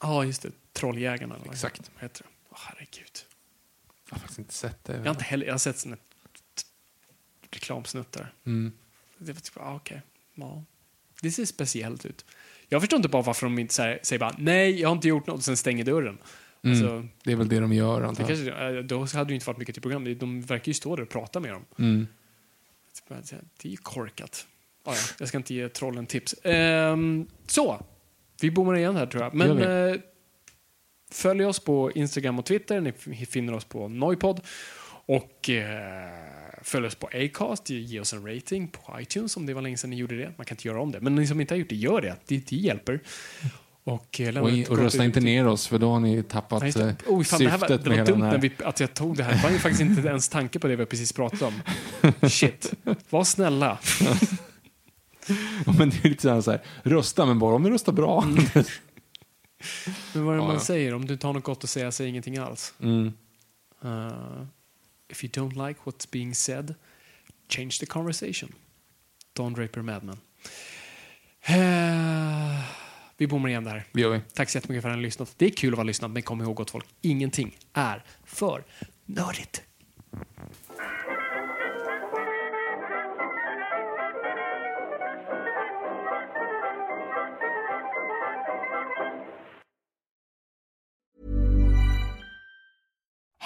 Ja, just det. Trolljägarna. vad
Exakt.
heter det? Åh, herregud.
Jag har faktiskt inte sett det.
Jag har inte heller, jag har sett reklamsnuttar.
Mm.
Det var typ, ah, okej. Ja. Det ser speciellt ut. Jag förstår inte bara varför de inte säger, säger bara nej, jag har inte gjort något och sen stänger dörren.
Mm.
Alltså,
Det är väl det de gör, antar jag.
kanske, då hade det inte varit mycket till program. De verkar ju stå där och prata med dem.
Mm.
Det är ju korkat. Ah, ja, jag ska inte ge trollen tips. Ehm, så, vi bommar igen här tror jag. Men eh, följ oss på Instagram och Twitter. Ni finner oss på Noipod. Och eh, följ oss på Acast. Ge oss en rating på iTunes om det var länge sedan ni gjorde det. Man kan inte göra om det. Men ni som inte har gjort det, gör det. Det, det hjälper. Och, eh,
Och,
ett
i- och rösta inte ner oss, för då har ni tappat
Nej, det. Oj, fan, det, här var,
syftet
det
med
var
hela
dumt
här.
vi, att jag tog det här. Det var ju faktiskt inte ens tanke på det vi precis pratade om. Shit. Var snälla. <laughs>
Men det är lite så här, så här, rösta, men bara om ni röstar bra.
Mm. <laughs> Men vad är det
Ja,
man
ja.
säger? Om du inte har något gott att säga, säg ingenting alls.
Mm.
Uh, if you don't like what's being said, change the conversation. Don Draper Madman. Uh, vi bommar igen där.
Det gör vi.
Tack så jättemycket för att ni har lyssnat. Det är kul att vara lyssnad, men kom ihåg gott folk, ingenting är för nördigt.